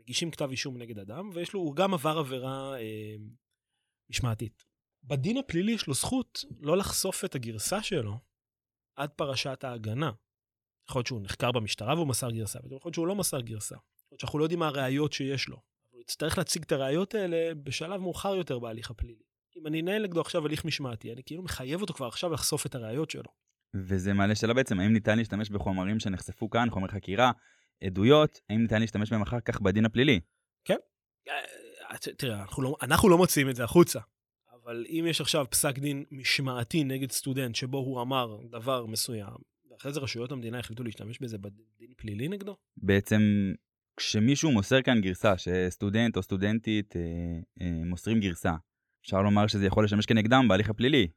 מגישים כתב אישום נגד אדם, ויש לו, הוא גם עבר עבירה אה, משמעתית. בדין הפלילי יש לו זכות לא לחשוף את הגרסה שלו עד פרשת ההגנה. יכול להיות שהוא נחקר במשטרה והוא מסר גרסה, ויכול להיות שהוא לא מסר גרסה. יכול להיות שאנחנו לא יודעים מה הראיות שיש לו. הוא יצטרך להציג את הראיות האלה בשלב מאוחר יותר בהליך הפלילי. אם אני אנהל נגדו עכשיו הליך משמעתי, אני כאילו מחייב אותו כבר עכשיו לחשוף את הראיות שלו. וזה מעלה שאלה בעצם, האם ניתן להשתמש בחומרים שנחשפו כאן, חומר חקירה, עדויות, האם ניתן להשתמש בהם אחר כך בדין הפלילי? אה, תראה, אנחנו לא, אנחנו לא מוציאים את זה החוצה, אבל אם יש עכשיו פסק דין משמעתי נגד סטודנט שבו הוא אמר דבר מסוים, ואחרי זה רשויות המדינה החליטו להשתמש בזה בדין פלילי נגדו? בעצם, כשמישהו מוסר כאן גרסה, שסטודנט או סטודנטית אה, אה, מוסרים גרסה, אפשר לומר שזה יכול לשמש כנגדם בהליך הפלילי.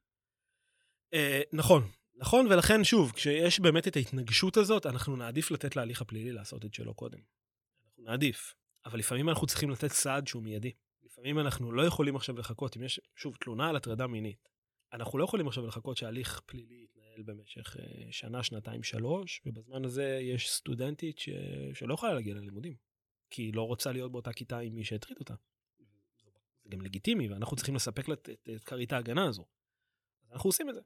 אה, נכון, נכון, ולכן שוב, כשיש באמת את ההתנגשות הזאת, אנחנו נעדיף לתת להליך הפלילי לעשות את שלו קודם. אנחנו נעדיף. אבל לפעמים אנחנו צריכים לתת סעד שהוא מיידי. לפעמים אנחנו לא יכולים עכשיו לחכות, אם יש, שוב, תלונה על הטרדה מינית. אנחנו לא יכולים עכשיו לחכות שהליך פלילי יתנהל במשך אה, שנה, שנתיים, שלוש, ובזמן הזה יש סטודנטית ש... שלא יכולה להגיע ללימודים, כי היא לא רוצה להיות באותה כיתה עם מי שהטריד אותה. זה גם לגיטימי, ואנחנו צריכים לספק לה את כרית ההגנה הזו. אז אנחנו עושים את זה.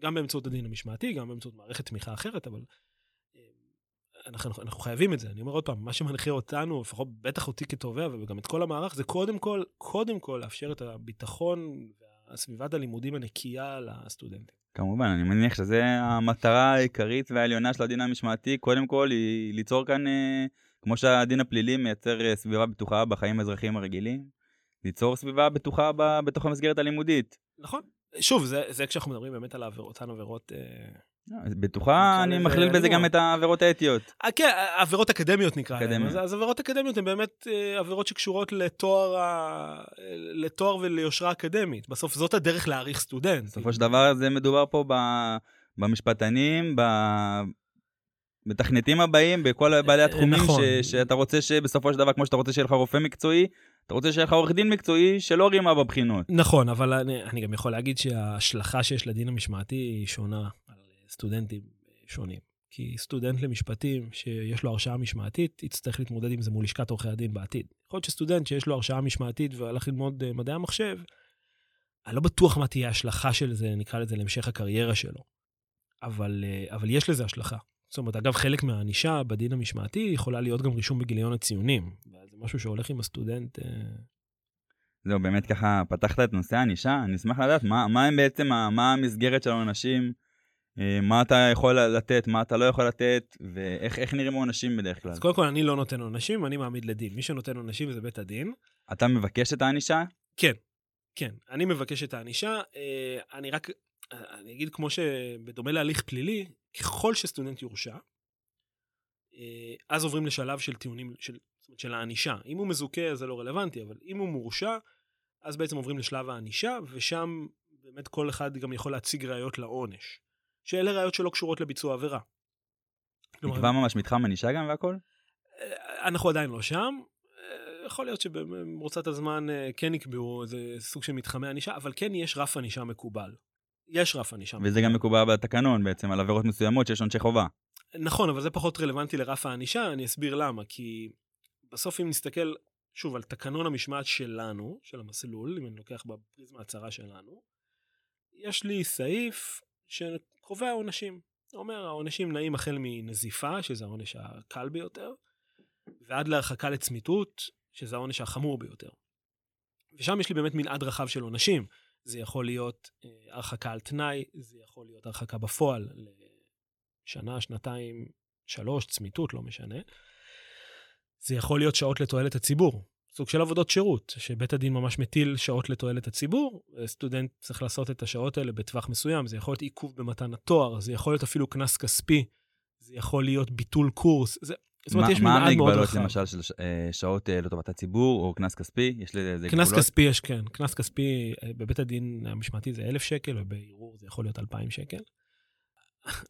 גם באמצעות הדין המשמעתי, גם באמצעות מערכת תמיכה אחרת, אבל אה, אנחנו, אנחנו חייבים את זה. אני אומר עוד פעם, מה שמנחה אותנו, לפחות בטח אותי כתובע וגם את כל המערך, זה קודם כל, קודם כל לאפשר את הביטחון והסביבת הלימודים הנקייה לסטודנטים. כמובן, אני מניח שזו המטרה העיקרית והעליונה של הדין המשמעתי, קודם כל היא ליצור כאן, אה, כמו שהדין הפלילי מייצר אה, סביבה בטוחה בחיים האזרחיים הרגילים, ליצור סביבה בטוחה בתוך המסגרת הלימודית. נכון. שוב, זה, זה כשאנחנו מדברים באמת על העבירות, אותן עבירות... אה, בטוחה, אני מכליל בזה גם את העבירות האתיות. אה, כן, עבירות אקדמיות נקרא להן. אז עבירות אקדמיות הן באמת אה, עבירות שקשורות לתואר, לתואר וליושרה אקדמית. בסוף זאת הדרך להעריך סטודנט. בסופו של דבר זה מדובר פה במשפטנים, בתכניתים הבאים, בכל בעלי התחומים נכון. שאתה רוצה שבסופו של דבר, כמו שאתה רוצה שיהיה לך רופא מקצועי, אתה רוצה שיהיה לך עורך דין מקצועי שלא רימה בבחינות. נכון, אבל אני, אני גם יכול להגיד שההשלכה שיש לדין המשמעתי היא שונה סטודנטים שונים. כי סטודנט למשפטים שיש לו הרשעה משמעתית, יצטרך להתמודד עם זה מול לשכת עורכי הדין בעתיד. יכול להיות שסטודנט שיש לו הרשעה משמעתית והלך ללמוד אה, מדעי המחשב, אני לא בטוח מה תהיה ההשלכה של זה, נקרא לזה, להמשך הקריירה שלו. אבל, אה, אבל יש לזה השלכה. זאת אומרת, אגב, חלק מהענישה בדין המשמעתי יכולה להיות גם רישום בגיליון הציונים. זה משהו שהולך עם הסטודנט. אה, זהו, באמת ככה פתחת את נושא הענישה, אני אשמח לדעת מה, מה הם בעצם, מה המסגרת של העונשים, אה, מה אתה יכול לתת, מה אתה לא יכול לתת, ואיך נראים העונשים בדרך כלל. אז קודם כל, אני לא נותן עונשים, אני מעמיד לדין. מי שנותן עונשים זה בית הדין. אתה מבקש את הענישה? כן, כן. אני מבקש את הענישה. אה, אני רק, אני אגיד כמו שבדומה להליך פלילי, ככל שסטודנט יורשע, אה, אז עוברים לשלב של טיעונים, של, של הענישה. אם הוא מזוכה זה לא רלוונטי, אבל אם הוא מורשע, אז בעצם עוברים לשלב הענישה, ושם באמת כל אחד גם יכול להציג ראיות לעונש. שאלה ראיות שלא קשורות לביצוע עבירה. נקבע ממש מתחם ענישה גם והכל? אה, אנחנו עדיין לא שם. אה, יכול להיות שבמרוצת הזמן כן יקבעו איזה סוג של מתחמי ענישה, אבל כן יש רף ענישה מקובל. יש רף ענישה. וזה גם מקובל בתקנון בעצם, על עבירות מסוימות שיש עונשי חובה. נכון, אבל זה פחות רלוונטי לרף הענישה, אני אסביר למה. כי בסוף אם נסתכל, שוב, על תקנון המשמעת שלנו, של המסלול, אם אני לוקח בפריזמה הצרה שלנו, יש לי סעיף שקובע עונשים. אומר, העונשים נעים החל מנזיפה, שזה העונש הקל ביותר, ועד להרחקה לצמיתות, שזה העונש החמור ביותר. ושם יש לי באמת מנעד רחב של עונשים. זה יכול להיות אה, הרחקה על תנאי, זה יכול להיות הרחקה בפועל לשנה, שנתיים, שלוש, צמיתות, לא משנה. זה יכול להיות שעות לתועלת הציבור, סוג של עבודות שירות, שבית הדין ממש מטיל שעות לתועלת הציבור, סטודנט צריך לעשות את השעות האלה בטווח מסוים, זה יכול להיות עיכוב במתן התואר, זה יכול להיות אפילו קנס כספי, זה יכול להיות ביטול קורס, זה, זאת אומרת, יש מנעד מאוד רחב. מה המגבלות למשל של אה, שעות אה, לטובת הציבור או קנס כספי? יש לזה גבולות? קנס כספי יש, כן. קנס כספי אה, בבית הדין המשמעתי זה 1,000 שקל, ובערעור זה יכול להיות 2,000 שקל.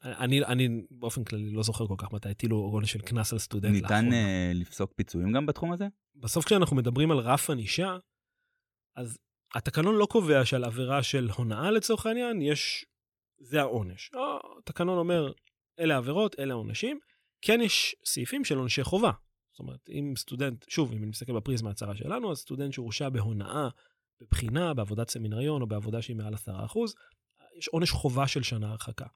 אני, אני באופן כללי לא זוכר כל כך מתי הטילו עונש של קנס על סטודנט ניתן uh, לפסוק פיצויים גם בתחום הזה? בסוף כשאנחנו מדברים על רף ענישה, אז התקנון לא קובע שעל עבירה של הונאה לצורך העניין, יש, זה העונש. התקנון אומר, אלה העבירות, אלה העונשים. כן יש סעיפים של עונשי חובה. זאת אומרת, אם סטודנט, שוב, אם אני מסתכל בפריזמה הצרה שלנו, אז סטודנט שהורשע בהונאה בבחינה, בעבודת סמינריון או בעבודה שהיא מעל 10%, יש עונש חובה של שנה הרחקה.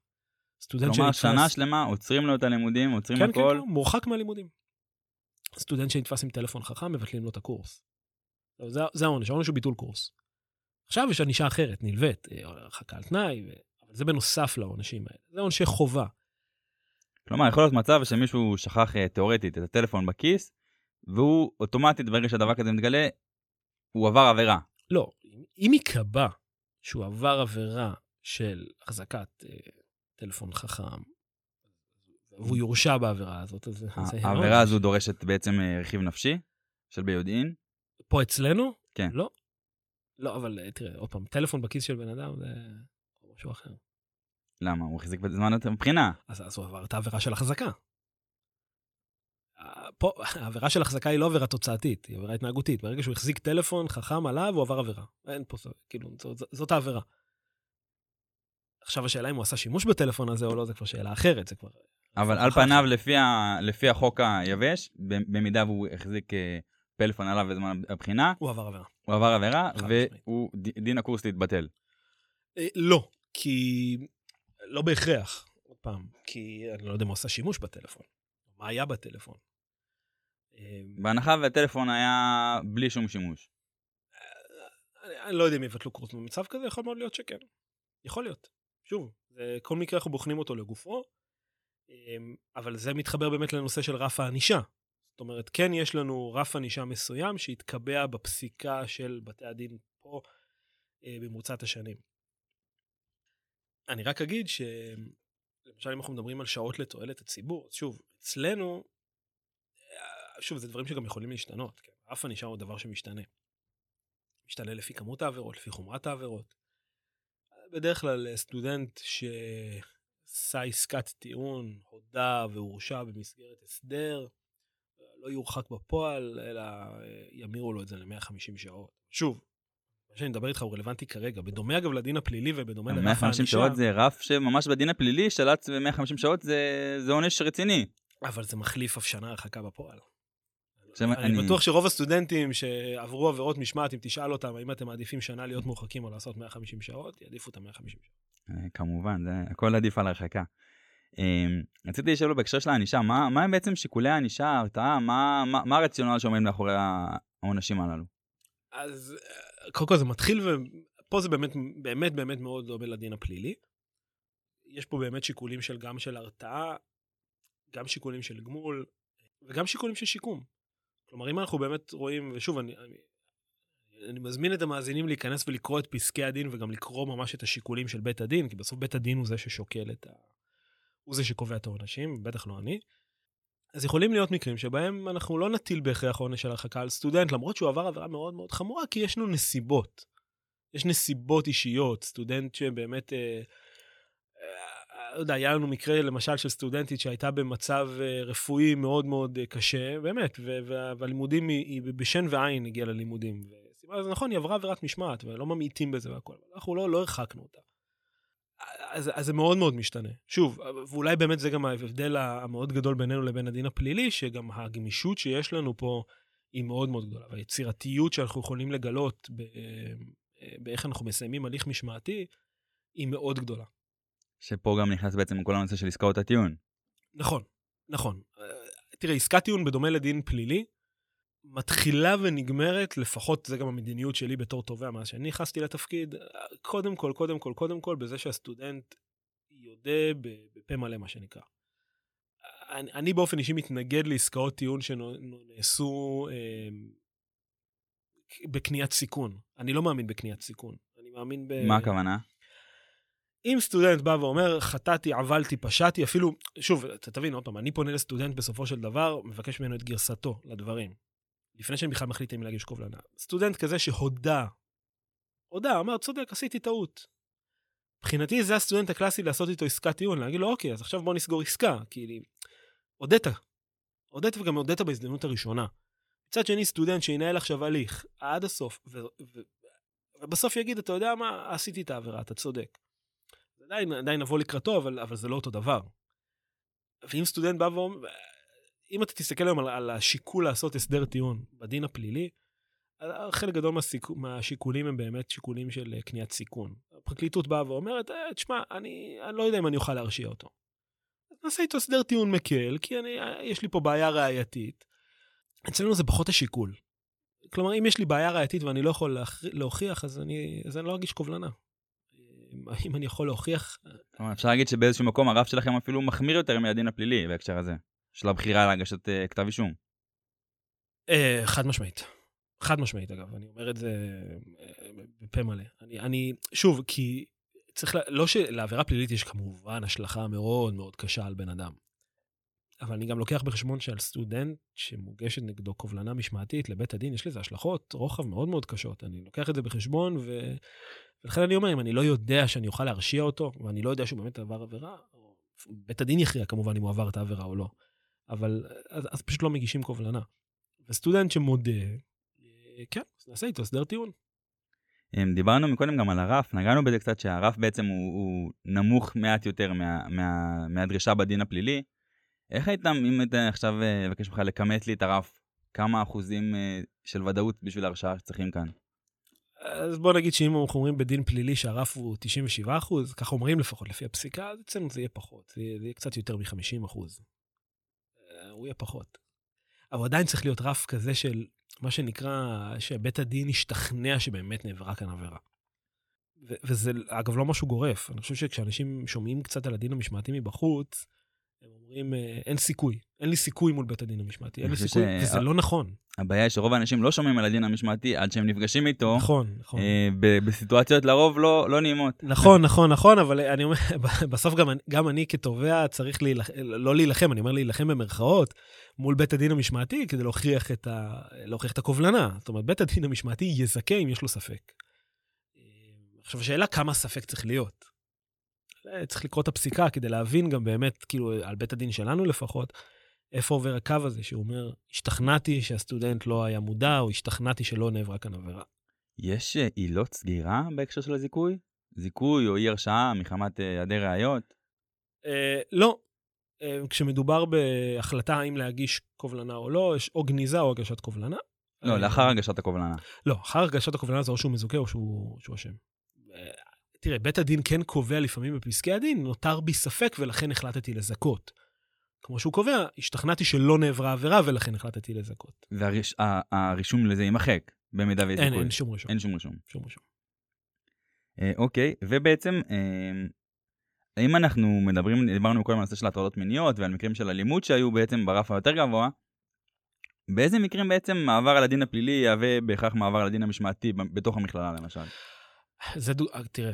סטודנט כלומר, שנתפס... שנה שלמה עוצרים לו את הלימודים, עוצרים כן, הכל. כן, כן, מורחק מהלימודים. סטודנט שנתפס עם טלפון חכם, מבטלים לו את הקורס. זה, זה העונש, העונש הוא ביטול קורס. עכשיו יש ענישה אחרת, נלווית, אה, הרחקה על תנאי, ו... זה בנוסף לעונשים האלה. זה עונשי חובה. כלומר, יכול להיות מצב שמישהו שכח אה, תאורטית את הטלפון בכיס, והוא אוטומטית, ברגע שהדבר כזה מתגלה, הוא עבר עבירה. לא, אם ייקבע שהוא עבר עבירה של החזקת אה, טלפון חכם, והוא יורשע בעבירה הזאת, אז זה... העבירה הזו דורשת בעצם אה, רכיב נפשי של ביודעין? פה אצלנו? כן. לא. לא, אבל אה, תראה, עוד פעם, טלפון בכיס של בן אדם זה משהו אחר. למה? הוא החזיק בזמן הבחינה. אז, אז הוא עבר את העבירה של החזקה. פה, העבירה של החזקה היא לא עבירה תוצאתית, היא עבירה התנהגותית. ברגע שהוא החזיק טלפון חכם עליו, הוא עבר עבירה. אין פה, כאילו, זאת, זאת העבירה. עכשיו השאלה אם הוא עשה שימוש בטלפון הזה או לא, זה כבר שאלה אחרת, זה כבר... אבל על פניו, לפי, ה, לפי החוק היבש, במידה והוא החזיק אה, פלאפון עליו בזמן הבחינה, הוא עבר עבירה. הוא עבר עבירה, ודין הקורס להתבטל. אה, לא, כי... לא בהכרח, עוד פעם, כי אני לא יודע אם הוא עשה שימוש בטלפון. מה היה בטלפון? אמ, בהנחה והטלפון היה בלי שום שימוש. אני לא יודע אם יבטלו קורס במצב כזה, יכול מאוד להיות שכן. יכול להיות. שוב, כל מקרה אנחנו בוחנים אותו לגופו, אמ, אבל זה מתחבר באמת לנושא של רף הענישה. זאת אומרת, כן יש לנו רף ענישה מסוים שהתקבע בפסיקה של בתי הדין פה אה, במרוצת השנים. אני רק אגיד שלמשל אם אנחנו מדברים על שעות לתועלת הציבור, אז שוב, אצלנו שוב, זה דברים שגם יכולים להשתנות, כן? אף ענישה הוא דבר שמשתנה. משתנה לפי כמות העבירות, לפי חומרת העבירות. בדרך כלל סטודנט שעשה עסקת טיעון, הודה והורשע במסגרת הסדר, לא יורחק בפועל, אלא ימירו לו את זה ל-150 שעות. שוב, מה שאני מדבר איתך הוא רלוונטי כרגע. בדומה אגב לדין הפלילי ובדומה לרף הענישה. 150 שעות זה רף שממש בדין הפלילי שלט ב-150 שעות זה עונש רציני. אבל זה מחליף אף שנה הרחקה בפועל. אני, בטוח שרוב הסטודנטים שעברו עבירות משמעת, אם תשאל אותם האם אתם מעדיפים שנה להיות מורחקים או לעשות 150 שעות, יעדיפו את ה-150 שעות. אה, כמובן, הכל עדיף על הרחקה. אמ, רציתי לשאול בהקשר של הענישה, מה, מה הם בעצם שיקולי הענישה, ההרתעה, מה, מה, מה הרציונל שעומד מאחורי העונשים הללו? אז אה, קודם כל זה מתחיל, ופה זה באמת באמת באמת מאוד דומה לדין הפלילי. יש פה באמת שיקולים של גם של הרתעה, גם שיקולים של גמול, וגם שיקולים של שיקום. כלומר, אם אנחנו באמת רואים, ושוב, אני, אני, אני מזמין את המאזינים להיכנס ולקרוא את פסקי הדין וגם לקרוא ממש את השיקולים של בית הדין, כי בסוף בית הדין הוא זה ששוקל את ה... הוא זה שקובע את העונשים, בטח לא אני. אז יכולים להיות מקרים שבהם אנחנו לא נטיל בהכרח עונש של הרחקה על סטודנט, למרות שהוא עבר עבירה מאוד מאוד חמורה, כי יש לנו נסיבות. יש נסיבות אישיות, סטודנט שבאמת אה, לא יודע, היה לנו מקרה למשל של סטודנטית שהייתה במצב אה, רפואי מאוד מאוד אה, קשה, באמת, והלימודים, היא בשן ועין הגיעה ללימודים. אז נכון, היא עברה עבירת משמעת, ולא ממעיטים בזה והכל, אבל אנחנו לא, לא הרחקנו אותה. אז, אז זה מאוד מאוד משתנה. שוב, ואולי באמת זה גם ההבדל המאוד גדול בינינו לבין הדין הפלילי, שגם הגמישות שיש לנו פה היא מאוד מאוד גדולה, והיצירתיות שאנחנו יכולים לגלות אה, באיך אנחנו מסיימים הליך משמעתי, היא מאוד גדולה. שפה גם נכנס בעצם כל הנושא של עסקאות הטיעון. נכון, נכון. אה, תראה, עסקת טיעון בדומה לדין פלילי, מתחילה ונגמרת, לפחות זה גם המדיניות שלי בתור תובע מאז שאני נכנסתי לתפקיד, קודם כל, קודם כל, קודם כל, בזה שהסטודנט יודה בפה מלא, מה שנקרא. אני, אני באופן אישי מתנגד לעסקאות טיעון שנעשו אה, בקניית סיכון. אני לא מאמין בקניית סיכון. אני מאמין ב... מה הכוונה? אם סטודנט בא ואומר, חטאתי, עבלתי, פשעתי, אפילו, שוב, תבין, עוד פעם, אני פונה לסטודנט בסופו של דבר, מבקש ממנו את גרסתו לדברים. לפני שאני בכלל מחליט אם להגיש קובלנה. סטודנט כזה שהודה, הודה, אמר, צודק, עשיתי טעות. מבחינתי זה הסטודנט הקלאסי לעשות איתו עסקת טיעון, להגיד לו, אוקיי, אז עכשיו בוא נסגור עסקה, כי הודית. הודית וגם הודית בהזדמנות הראשונה. מצד שני, סטודנט שינהל עכשיו הליך עד הסוף, ובסוף יגיד, אתה יודע מה, עשיתי את העבירה, אתה צודק. עדיין, עדיין נבוא לקראתו, אבל, אבל זה לא אותו דבר. ואם סטודנט בא ואומר, אם אתה תסתכל היום על, על השיקול לעשות הסדר טיעון בדין הפלילי, חלק גדול מהסיכ... מהשיקולים הם באמת שיקולים של אה, קניית סיכון. הפרקליטות באה ואומרת, אה, תשמע, אני, אני לא יודע אם אני אוכל להרשיע אותו. נעשה איתו הסדר טיעון מקל, כי אני, אה, יש לי פה בעיה ראייתית. אצלנו זה פחות השיקול. כלומר, אם יש לי בעיה ראייתית ואני לא יכול להוכיח, אז אני, אז אני לא אגיש קובלנה. אם אני יכול להוכיח... אפשר להגיד שבאיזשהו מקום הרף שלכם אפילו מחמיר יותר מהדין הפלילי בהקשר הזה, של הבחירה להגשת uh, כתב אישום. Uh, חד משמעית. חד משמעית, אגב, אני אומר את זה בפה מלא. אני, אני, שוב, כי צריך, לה, לא שלעבירה פלילית יש כמובן השלכה מאוד מאוד קשה על בן אדם. אבל אני גם לוקח בחשבון שעל סטודנט שמוגשת נגדו קובלנה משמעתית לבית הדין, יש לזה השלכות רוחב מאוד מאוד קשות. אני לוקח את זה בחשבון, ולכן אני אומר, אם אני לא יודע שאני אוכל להרשיע אותו, ואני לא יודע שהוא באמת עבר עבירה, בית הדין יכריע כמובן אם הוא עבר את העבירה או לא. אבל אז, אז פשוט לא מגישים קובלנה. וסטודנט שמודה, אה, כן, נעשה איתו הסדר טיעון. דיברנו מקודם גם על הרף, נגענו בזה קצת שהרף בעצם הוא, הוא נמוך מעט יותר מה, מה, מהדרישה בדין הפלילי. איך היית, אם היית עכשיו אה, אבקש ממך לכמת לי את הרף, כמה אחוזים אה, של ודאות בשביל הרשעה שצריכים כאן? אז בוא נגיד שאם אנחנו אומרים בדין פלילי שהרף הוא 97 אחוז, ככה אומרים לפחות לפי הפסיקה, אז אצלנו זה יהיה פחות, זה יהיה, זה יהיה קצת יותר מ-50 אחוז. אה, הוא יהיה פחות. אבל עדיין צריך להיות רף כזה של מה שנקרא, שבית הדין ישתכנע שבאמת נעברה כאן עבירה. וזה אגב לא משהו גורף, אני חושב שכשאנשים שומעים קצת על הדין המשמעתי מבחוץ, אומרים, אה, אין סיכוי, אין לי סיכוי מול בית הדין המשמעתי, אין לי סיכוי, ש... וזה לא נכון. הבעיה היא שרוב האנשים לא שומעים על הדין המשמעתי עד שהם נפגשים איתו. נכון, נכון. אה, בסיטואציות לרוב לא, לא נעימות. נכון, נכון, נכון, אבל אני אומר, בסוף גם, גם אני כתובע צריך להילח... לא להילחם, אני אומר להילחם במרכאות, מול בית הדין המשמעתי כדי להוכיח את, ה... להוכיח את הקובלנה. זאת אומרת, בית הדין המשמעתי יזכה אם יש לו ספק. אה, עכשיו, השאלה כמה ספק צריך להיות. צריך לקרוא את הפסיקה כדי להבין גם באמת, כאילו, על בית הדין שלנו לפחות, איפה עובר הקו הזה, שהוא אומר, השתכנעתי שהסטודנט לא היה מודע, או השתכנעתי שלא נעברה כאן עבירה. יש אה, עילות סגירה בהקשר של הזיכוי? זיכוי או אי הרשעה מחמת אה, היעדר ראיות? אה, לא. אה, כשמדובר בהחלטה האם להגיש קובלנה או לא, יש או גניזה או הגשת קובלנה. לא, אה, לאחר הגשת הקובלנה. לא, אחר הגשת הקובלנה זה או שהוא מזוכה או שהוא אשם. תראה, בית הדין כן קובע לפעמים בפסקי הדין, נותר בי ספק ולכן החלטתי לזכות. כמו שהוא קובע, השתכנעתי שלא נעברה עבירה ולכן החלטתי לזכות. והרישום לזה יימחק, במידה ויש אין, אין שום רישום. אין שום רישום. שום רישום. אה, אוקיי, ובעצם, אה, אם אנחנו מדברים, דיברנו קודם על הנושא של הטרדות מיניות ועל מקרים של אלימות שהיו בעצם ברף היותר גבוה, באיזה מקרים בעצם מעבר על הדין הפלילי יהווה בהכרח מעבר על הדין המשמעתי בתוך המכללה למשל? זה, דו... אה, תראה,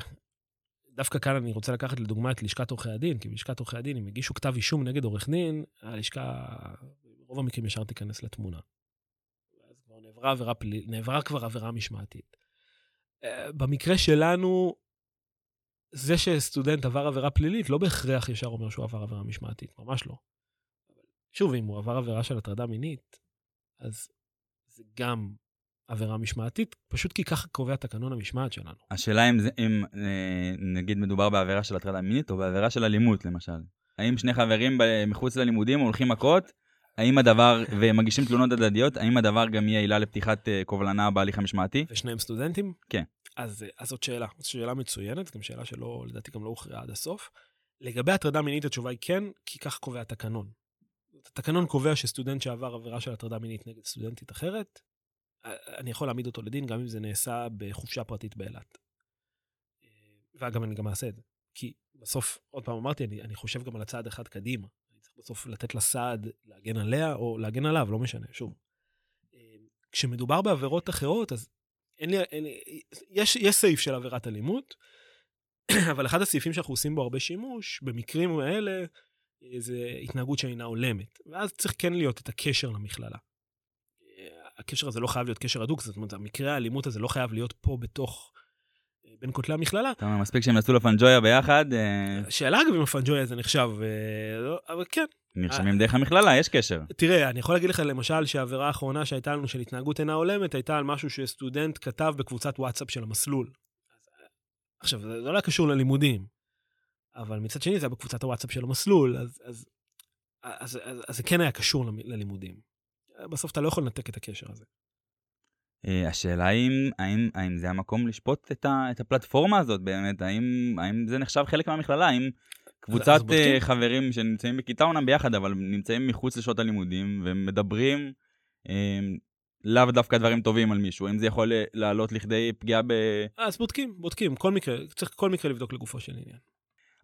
דווקא כאן אני רוצה לקחת לדוגמה את לשכת עורכי הדין, כי בלשכת עורכי הדין, אם הגישו כתב אישום נגד עורך דין, הלשכה, ברוב המקרים ישר תיכנס לתמונה. אז כבר נעברה, עבירה פליל... נעברה כבר עבירה משמעתית. אה, במקרה שלנו, זה שסטודנט עבר עבירה פלילית לא בהכרח ישר אומר שהוא עבר עבירה משמעתית, ממש לא. שוב, אם הוא עבר עבירה של הטרדה מינית, אז זה גם עבירה משמעתית, פשוט כי ככה קובע תקנון המשמעת שלנו. השאלה אם, זה, אם אה, נגיד מדובר בעבירה של הטרדה מינית או בעבירה של אלימות למשל. האם שני חברים מחוץ ללימודים הולכים מכות? האם הדבר, ומגישים תלונות הדדיות, האם הדבר גם יהיה עילה לפתיחת uh, קובלנה בהליך המשמעתי? ושניהם סטודנטים? כן. אז, אז זאת שאלה, זו שאלה מצוינת, גם שאלה שלא, לדעתי גם לא הוכרעה עד הסוף. לגבי הטרדה מינית התשובה היא כן, כי ככה קובע התקנון. התקנון קובע שסטודנט שעבר עבירה של הטרדה מינית נגד סטודנטית אחרת, אני יכול להעמיד אותו לדין גם אם זה נעשה בחופשה פרטית באילת. ואגב, אני גם אעשה את זה. כי בסוף, עוד פעם אמרתי, אני, אני חושב גם על הצעד אחד קדימה. אני צריך בסוף לתת לה סעד להגן עליה או להגן עליו, לא משנה, שוב. כשמדובר בעבירות אחרות, אז אין לי, אין לי, יש, יש סעיף של עבירת אלימות, אבל אחד הסעיפים שאנחנו עושים בו הרבה שימוש, במקרים האלה, זה התנהגות שאינה הולמת. ואז צריך כן להיות את הקשר למכללה. הקשר הזה לא חייב להיות קשר הדוק, זאת אומרת, המקרה האלימות הזה לא חייב להיות פה בתוך, אה, בין כותלי המכללה. אתה אומר, מספיק שהם יעשו לפנג'ויה ביחד. אה, שאלה אגב אם הפנג'ויה זה נחשב, אה, לא, אבל כן. נרשמים דרך המכללה, יש קשר. תראה, אני יכול להגיד לך למשל שהעבירה האחרונה שהייתה לנו של התנהגות אינה הולמת, הייתה על משהו שסטודנט כתב בקבוצת וואטסאפ של המסלול. עכשיו, זה לא היה קשור ללימודים, אבל מצד שני זה היה בקבוצת הוואטסאפ של המסלול, אז, אז, אז, אז, אז זה כן היה קשור ללימודים. בסוף אתה לא יכול לנתק את הקשר הזה. אה, השאלה האם, האם, האם זה המקום לשפוט את, ה, את הפלטפורמה הזאת באמת, האם, האם זה נחשב חלק מהמכללה, האם קבוצת אז. אה, חברים שנמצאים בכיתה אומנם ביחד, אבל נמצאים מחוץ לשעות הלימודים ומדברים אה, לאו דווקא דברים טובים על מישהו, האם זה יכול אה, לעלות לכדי פגיעה ב... אז בודקים, בודקים, כל מקרה, צריך כל מקרה לבדוק לגופו של עניין.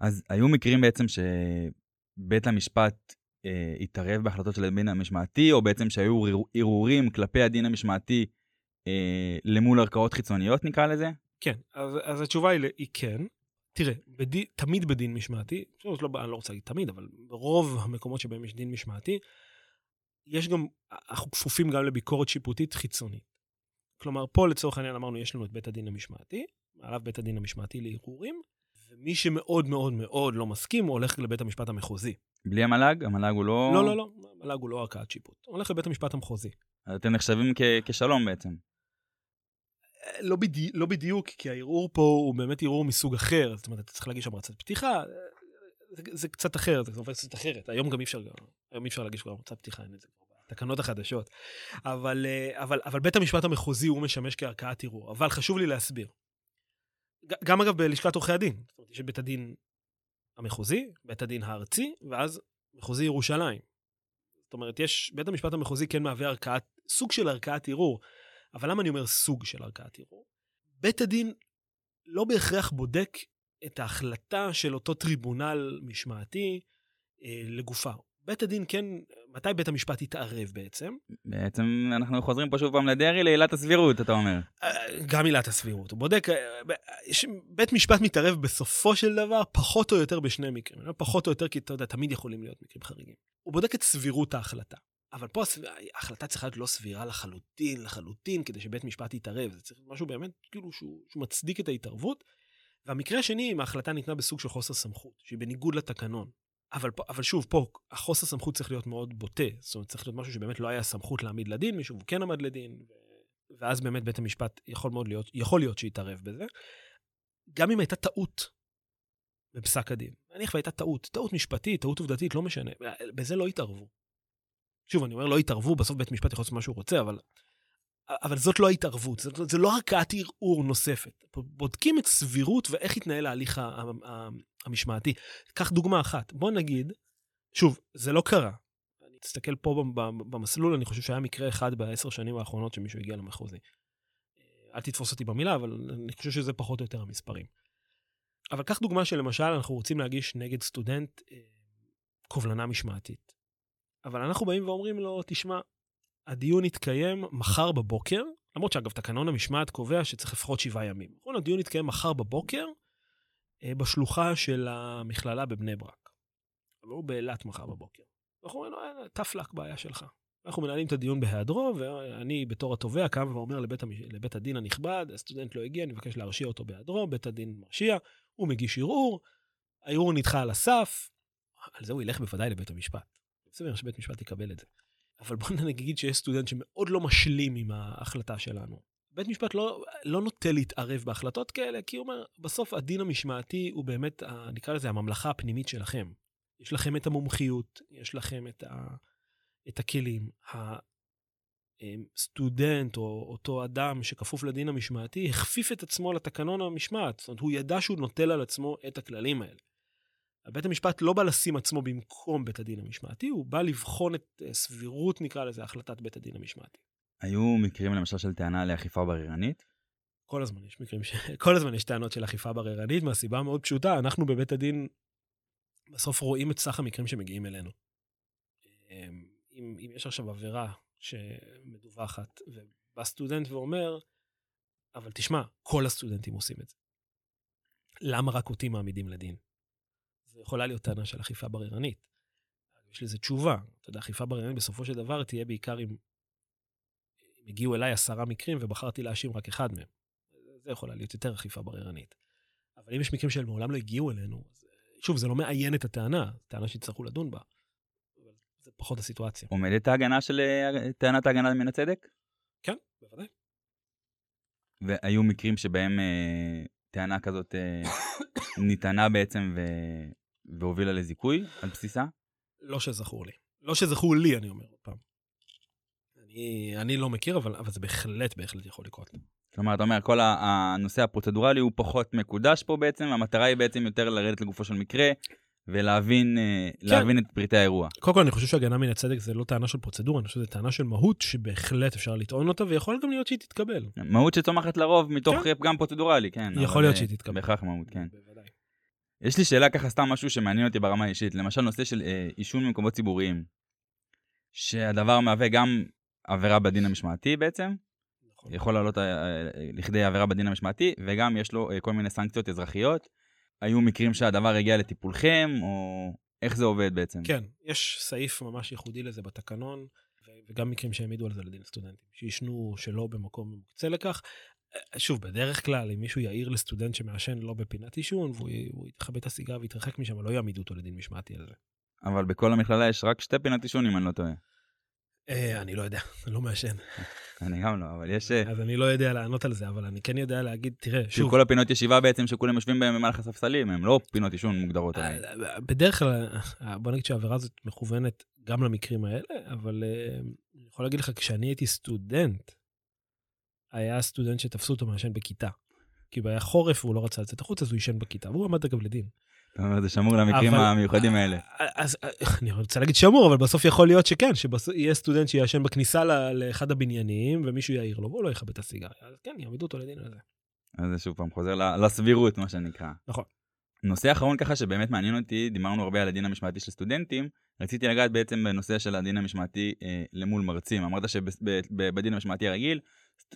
אז היו מקרים בעצם שבית המשפט אה, התערב בהחלטות של הדין המשמעתי, או בעצם שהיו ערעור- ערעורים כלפי הדין המשמעתי אה, למול ערכאות חיצוניות נקרא לזה? כן, אז, אז התשובה היא, היא כן. תראה, בדי, תמיד בדין משמעתי, לא, אני לא רוצה להגיד תמיד, אבל ברוב המקומות שבהם יש דין משמעתי, יש גם, אנחנו כפופים גם לביקורת שיפוטית חיצונית. כלומר, פה לצורך העניין אמרנו, יש לנו את בית הדין המשמעתי, עליו בית הדין המשמעתי לערעורים, ומי שמאוד מאוד מאוד לא מסכים, הוא הולך לבית המשפט המחוזי. בלי המל"ג? המל"ג הוא לא... לא, לא, לא, המל"ג הוא לא ערכאת שיפוט. הוא הולך לבית המשפט המחוזי. אז אתם נחשבים כ- כשלום בעצם. לא, בדי, לא בדיוק, כי הערעור פה הוא באמת ערעור מסוג אחר, זאת אומרת, אתה צריך להגיש המלצת פתיחה, זה, זה קצת אחר, זה עובד קצת אחרת. היום גם אי אפשר, היום אי אפשר להגיש כבר המלצת פתיחה, אין את זה כבר בתקנות החדשות. אבל, אה, אבל, אבל בית המשפט המחוזי הוא משמש כערכאת ערעור. אבל חשוב לי להסביר. גם אגב בלשכת עורכי הדין, זאת אומרת, יש את בית הדין המחוזי, בית הדין הארצי, ואז מחוזי ירושלים. זאת אומרת, יש, בית המשפט המחוזי כן מהווה ערכאת, סוג של ערכאת ערעור. אבל למה אני אומר סוג של ערכאת ערעור? בית הדין לא בהכרח בודק את ההחלטה של אותו טריבונל משמעתי אה, לגופה. בית הדין כן, מתי בית המשפט יתערב בעצם? בעצם אנחנו חוזרים פה שוב פעם לדרעי לעילת הסבירות, אתה אומר. אה, גם עילת הסבירות. הוא בודק, אה, יש- בית משפט מתערב בסופו של דבר פחות או יותר בשני מקרים. אומר פחות או יותר כי אתה יודע, תמיד יכולים להיות מקרים חריגים. הוא בודק את סבירות ההחלטה. אבל פה ההחלטה צריכה להיות לא סבירה לחלוטין, לחלוטין, כדי שבית משפט יתערב. זה צריך משהו באמת, כאילו, שהוא, שהוא מצדיק את ההתערבות. והמקרה השני, אם ההחלטה ניתנה בסוג של חוסר סמכות, שהיא בניגוד לתקנון. אבל, אבל שוב, פה החוסר סמכות צריך להיות מאוד בוטה. זאת אומרת, צריך להיות משהו שבאמת לא היה סמכות להעמיד לדין מישהו, והוא כן עמד לדין, ואז באמת בית המשפט יכול מאוד להיות, יכול להיות שיתערב בזה. גם אם הייתה טעות בפסק הדין, נניח והייתה טעות, טעות משפטית, טעות עובדתית, לא משנה, בזה לא יתערבו. שוב, אני אומר, לא יתערבו, בסוף בית המשפט יכול לעשות מה שהוא רוצה, אבל, אבל זאת לא ההתערבות, זאת, זה לא ערכאת ערעור נוספת. בודקים את סבירות ואיך יתנהל ההליך ה- ה- המשמעתי. קח דוגמה אחת, בוא נגיד, שוב, זה לא קרה. אני תסתכל פה במסלול, אני חושב שהיה מקרה אחד בעשר שנים האחרונות שמישהו הגיע למחוזי. אל תתפוס אותי במילה, אבל אני חושב שזה פחות או יותר המספרים. אבל קח דוגמה שלמשל אנחנו רוצים להגיש נגד סטודנט אה, קובלנה משמעתית. אבל אנחנו באים ואומרים לו, תשמע, הדיון יתקיים מחר בבוקר, למרות שאגב, תקנון המשמעת קובע שצריך לפחות שבעה ימים. נכון, הדיון יתקיים מחר בבוקר אה, בשלוחה של המכללה בבני ברק. אבל הוא באילת מחר בבוקר. אנחנו אומרים לו, "אה, tough luck, בעיה שלך. אנחנו מנהלים את הדיון בהיעדרו, ואני בתור התובע קם ואומר לבית, המש... לבית הדין הנכבד, הסטודנט לא הגיע, אני מבקש להרשיע אותו בהיעדרו, בית הדין מרשיע, הוא מגיש ערעור, הערעור נדחה על הסף, על זה הוא ילך בוודאי לבית המשפט. סביר שבית משפט יקבל את זה. אבל בוא נגיד שיש סטודנט שמאוד לא משלים עם ההחלטה שלנו. בית משפט לא, לא נוטה להתערב בהחלטות כאלה, כי הוא אומר, בסוף הדין המשמעתי הוא באמת, ה- נקרא לזה, הממלכה הפנימית שלכם. יש לכם את המומחיות, יש לכם את, ה, את הכלים. הסטודנט או אותו אדם שכפוף לדין המשמעתי הכפיף את עצמו לתקנון המשמעת. זאת אומרת, הוא ידע שהוא נוטל על עצמו את הכללים האלה. בית המשפט לא בא לשים עצמו במקום בית הדין המשמעתי, הוא בא לבחון את אה, סבירות, נקרא לזה, החלטת בית הדין המשמעתי. היו מקרים למשל של טענה לאכיפה בררנית? כל הזמן יש מקרים ש... כל הזמן יש טענות של אכיפה בררנית, מהסיבה המאוד פשוטה, אנחנו בבית הדין בסוף רואים את סך המקרים שמגיעים אלינו. אמ, אם, אם יש עכשיו עבירה שמדווחת, ובא סטודנט ואומר, אבל תשמע, כל הסטודנטים עושים את זה. למה רק אותי מעמידים לדין? זו יכולה להיות טענה של אכיפה בררנית. יש לזה תשובה. אתה יודע, אכיפה בררנית בסופו של דבר תהיה בעיקר אם, אם הגיעו אליי עשרה מקרים ובחרתי להאשים רק אחד מהם. זה יכולה להיות יותר אכיפה בררנית. אבל אם יש מקרים שהם מעולם לא הגיעו אלינו, שוב, זה לא מאיין את הטענה, טענה שיצטרכו לדון בה. אבל זה פחות הסיטואציה. עומדת ההגנה של טענת ההגנה מן הצדק? כן, בוודאי. והיו מקרים שבהם אה, טענה כזאת אה, ניתנה בעצם. והובילה לזיכוי על בסיסה? לא שזכור לי. לא שזכור לי, אני אומר עוד פעם. אני אני, לא מכיר, אבל, אבל זה בהחלט, בהחלט יכול לקרות. כלומר, אתה אומר, כל הנושא הפרוצדורלי הוא פחות מקודש פה בעצם, המטרה היא בעצם יותר לרדת לגופו של מקרה, ולהבין אה, להבין את פרטי האירוע. קודם כל, אני חושב שהגנה מן הצדק זה לא טענה של פרוצדורה, אני חושב שזו טענה של מהות שבהחלט אפשר לטעון אותה, ויכול גם להיות שהיא תתקבל. מהות שצומחת לרוב מתוך כן. פגם פרוצדורלי, כן. יכול להיות אה, שהיא תתקבל. בהכרח מהות, כן. יש לי שאלה ככה סתם משהו שמעניין אותי ברמה האישית, למשל נושא של אה, עישון במקומות ציבוריים, שהדבר מהווה גם עבירה בדין המשמעתי בעצם, נכון. יכול לעלות אה, אה, לכדי עבירה בדין המשמעתי, וגם יש לו אה, כל מיני סנקציות אזרחיות. היו מקרים שהדבר הגיע לטיפולכם, או איך זה עובד בעצם? כן, יש סעיף ממש ייחודי לזה בתקנון, וגם מקרים שהעמידו על זה לדין סטודנטים, שישנו שלא במקום מוקצה לכך. שוב, בדרך כלל, אם מישהו יעיר לסטודנט שמעשן לא בפינת עישון, והוא יכבה את הסיגר ויתרחק משם, לא יעמידו אותו לדין משמעתי על זה. אבל בכל המכללה יש רק שתי פינות עישון, אם אני לא טועה. אה, אני לא יודע, אני לא מעשן. אני גם לא, אבל יש... אה, אז אני לא יודע לענות על זה, אבל אני כן יודע להגיד, תראה, שוב, שוב, כל הפינות ישיבה בעצם שכולם יושבים בהם במהלך הספסלים, הם לא פינות עישון מוגדרות. אה, בדרך כלל, בוא נגיד שהעבירה הזאת מכוונת גם למקרים האלה, אבל אני יכול להגיד לך, כשאני הייתי סטודנט, היה סטודנט שתפסו אותו מעשן בכיתה. כי היה חורף והוא לא רצה לצאת החוצה, אז הוא עישן בכיתה, והוא עמד אגב לדין. זאת אומרת, זה שמור למקרים אבל- המיוחדים האלה. אז אה, אני רוצה להגיד שמור, אבל בסוף יכול להיות שכן, שיהיה סטודנט שיעשן בכניסה לאחד הבניינים, ומישהו יעיר לו, והוא לא יכבה את הסיגריה. אז כן, יעמידו אותו לדין על זה. אז זה שוב פעם חוזר לסבירות, מה שנקרא. נכון. נושא אחרון ככה שבאמת מעניין אותי, דיברנו הרבה על הדין המשמעתי של סטודנטים, רציתי לגעת בעצם בנושא של הדין המשמעתי אה, למול מרצים. אמרת שבדין המשמעתי הרגיל,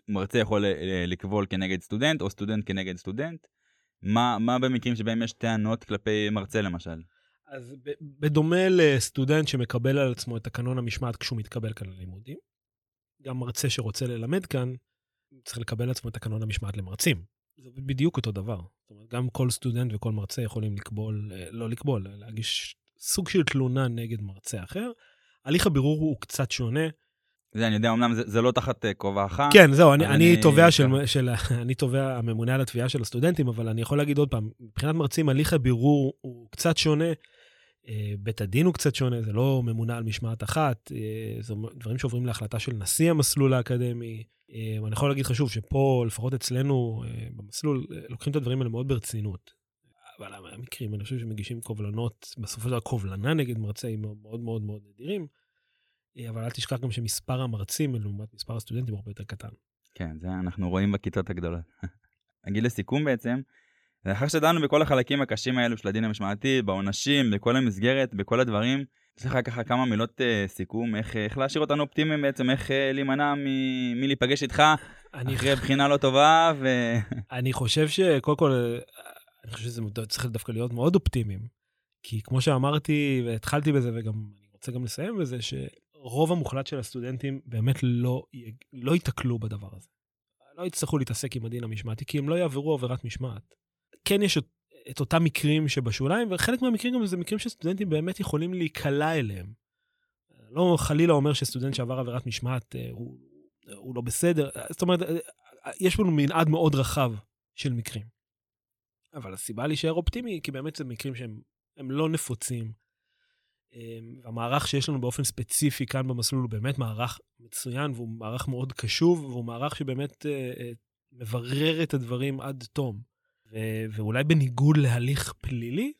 מרצה יכול אה, לקבול כנגד סטודנט, או סטודנט כנגד סטודנט. מה, מה במקרים שבהם יש טענות כלפי מרצה למשל? אז בדומה לסטודנט שמקבל על עצמו את תקנון המשמעת כשהוא מתקבל כאן ללימודים, גם מרצה שרוצה ללמד כאן, צריך לקבל על עצמו את תקנון המשמעת למרצים. זה בדיוק אותו דבר. זאת אומרת, גם כל סטודנט וכל מרצה יכולים לקבול, אה, לא לקבול, להגיש סוג של תלונה נגד מרצה אחר. הליך הבירור הוא קצת שונה. זה אני יודע, אמנם זה, זה לא תחת אה, כובעך. כן, זהו, אני, אני אני- תובע של, של, אני תובע הממונה על התביעה של הסטודנטים, אבל אני יכול להגיד עוד פעם, מבחינת מרצים, הליך הבירור הוא קצת שונה. אה, בית הדין הוא קצת שונה, זה לא ממונה על משמעת אחת, אה, זה דברים שעוברים להחלטה של נשיא המסלול האקדמי. אני יכול להגיד לך שוב, שפה, לפחות אצלנו במסלול, לוקחים את הדברים האלה מאוד ברצינות. אבל המקרים, אני חושב שמגישים קובלנות, בסופו של דבר קובלנה נגד מרצה הם מאוד מאוד מאוד נדירים. אה, אבל אל תשכח גם שמספר המרצים לעומת מספר הסטודנטים הוא הרבה יותר קטן. כן, זה אנחנו רואים בכיתות הגדולות. נגיד לסיכום בעצם, לאחר שדנו בכל החלקים הקשים האלו של הדין המשמעתי, בעונשים, בכל המסגרת, בכל הדברים, יש לך ככה כמה מילות uh, סיכום, איך, איך להשאיר אותנו אופטימיים בעצם, איך uh, להימנע מ- מלהיפגש איתך אני, אחרי בחינה לא טובה, ו... אני חושב שקודם כל, אני חושב שזה צריך דווקא להיות מאוד אופטימיים. כי כמו שאמרתי, והתחלתי בזה, וגם אני רוצה גם לסיים בזה, שרוב המוחלט של הסטודנטים באמת לא, לא ייתקלו בדבר הזה. לא יצטרכו להתעסק עם הדין המשמעתי, כי הם לא יעברו עבירת משמעת. כן יש את, את אותם מקרים שבשוליים, וחלק מהמקרים גם זה מקרים שסטודנטים באמת יכולים להיקלע אליהם. לא חלילה אומר שסטודנט שעבר עבירת משמעת אה, הוא, הוא לא בסדר, זאת אומרת, אה, יש לנו מנעד מאוד רחב של מקרים. אבל הסיבה להישאר אופטימי, כי באמת זה מקרים שהם הם לא נפוצים. אמ, והמערך שיש לנו באופן ספציפי כאן במסלול הוא באמת מערך מצוין, והוא מערך מאוד קשוב, והוא מערך שבאמת אה, אה, מברר את הדברים עד תום. ואולי בניגוד להליך פלילי,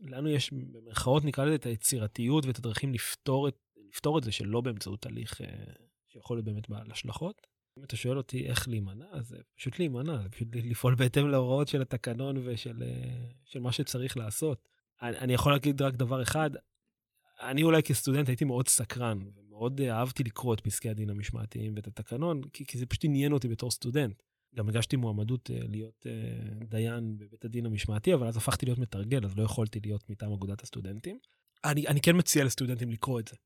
לנו יש במרכאות נקרא לזה את היצירתיות ואת הדרכים לפתור את, לפתור את זה שלא באמצעות הליך אה, שיכול להיות באמת בעל השלכות. אם אתה שואל אותי איך להימנע, אז פשוט להימנע, זה פשוט לפעול בהתאם להוראות של התקנון ושל של מה שצריך לעשות. אני יכול להגיד רק דבר אחד, אני אולי כסטודנט הייתי מאוד סקרן, ומאוד אה, אהבתי לקרוא את פסקי הדין המשמעתיים ואת התקנון, כי, כי זה פשוט עניין אותי בתור סטודנט. גם הגשתי מועמדות אה, להיות אה, דיין בבית הדין המשמעתי, אבל אז הפכתי להיות מתרגל, אז לא יכולתי להיות מטעם אגודת הסטודנטים. אני, אני כן מציע לסטודנטים לקרוא את זה.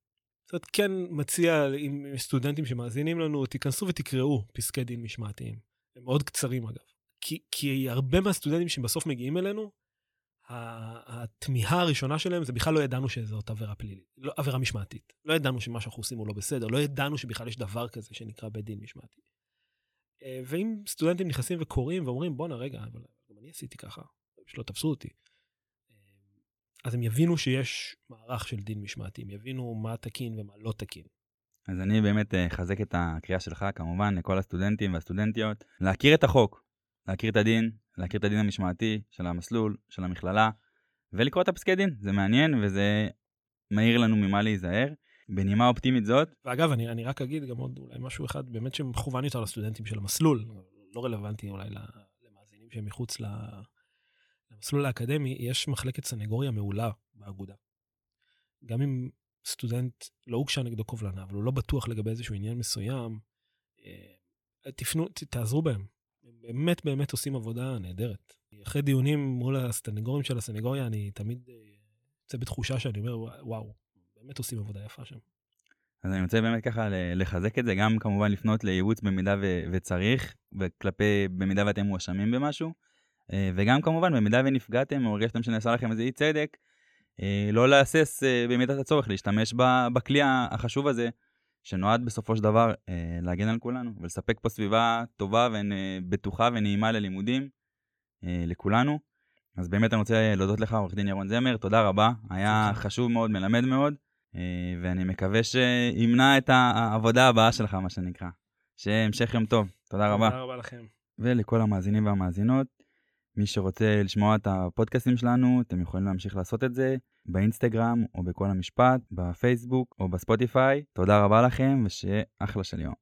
זאת אומרת, כן מציע, אם סטודנטים שמאזינים לנו, תיכנסו ותקראו פסקי דין משמעתיים. הם מאוד קצרים אגב. כי, כי הרבה מהסטודנטים שבסוף מגיעים אלינו, התמיהה הראשונה שלהם זה בכלל לא ידענו שזאת עבירה פלילית, לא, עבירה משמעתית. לא ידענו שמה שאנחנו עושים הוא לא בסדר, לא ידענו שבכלל יש דבר כזה שנקרא בית דין משמעתי. אה, ואם סטודנטים נכנסים וקוראים ואומרים, בואנה רגע, אבל גם אני עשיתי ככה, שלא תפסו אותי. אה, אז הם יבינו שיש מערך של דין משמעתי, הם יבינו מה תקין ומה לא תקין. אז אני באמת אה, אחזק את הקריאה שלך, כמובן, לכל הסטודנטים והסטודנטיות, להכיר את החוק, להכיר את הדין, להכיר את הדין המשמעתי של המסלול, של המכללה, ולקרוא את הפסקי דין. זה מעניין וזה מעיר לנו ממה להיזהר. בנימה אופטימית זאת. ואגב, אני, אני רק אגיד גם עוד אולי משהו אחד באמת שמכוון יותר לסטודנטים של המסלול, לא רלוונטי אולי למאזינים שהם מחוץ למסלול האקדמי, יש מחלקת סנגוריה מעולה באגודה. גם אם סטודנט לא הוגשה נגדו קובלנה, אבל הוא לא בטוח לגבי איזשהו עניין מסוים, אה, תפנו, תעזרו בהם. באמת באמת עושים עבודה נהדרת. אחרי דיונים מול הסנגורים של הסנגוריה, אני תמיד אה, יוצא בתחושה שאני אומר, וואו, באמת עושים עבודה יפה שם. אז אני רוצה באמת ככה לחזק את זה, גם כמובן לפנות לייעוץ במידה ו- וצריך, וכלפי, במידה ואתם מואשמים במשהו, אה, וגם כמובן במידה ונפגעתם או הרגשתם שנעשה לכם איזה אי צדק, אה, לא להסס במידת הצורך להשתמש בכלי החשוב הזה, שנועד בסופו של דבר להגן על כולנו ולספק פה סביבה טובה ובטוחה ונעימה ללימודים לכולנו. אז באמת אני רוצה להודות לך, עורך דין ירון זמר, תודה רבה, היה חשוב מאוד, מלמד מאוד, ואני מקווה שימנע את העבודה הבאה שלך, מה שנקרא. שהמשך יום טוב, תודה רבה. תודה רבה לכם. ולכל המאזינים והמאזינות, מי שרוצה לשמוע את הפודקאסטים שלנו, אתם יכולים להמשיך לעשות את זה באינסטגרם או בכל המשפט, בפייסבוק או בספוטיפיי. תודה רבה לכם ושיהיה אחלה של יום.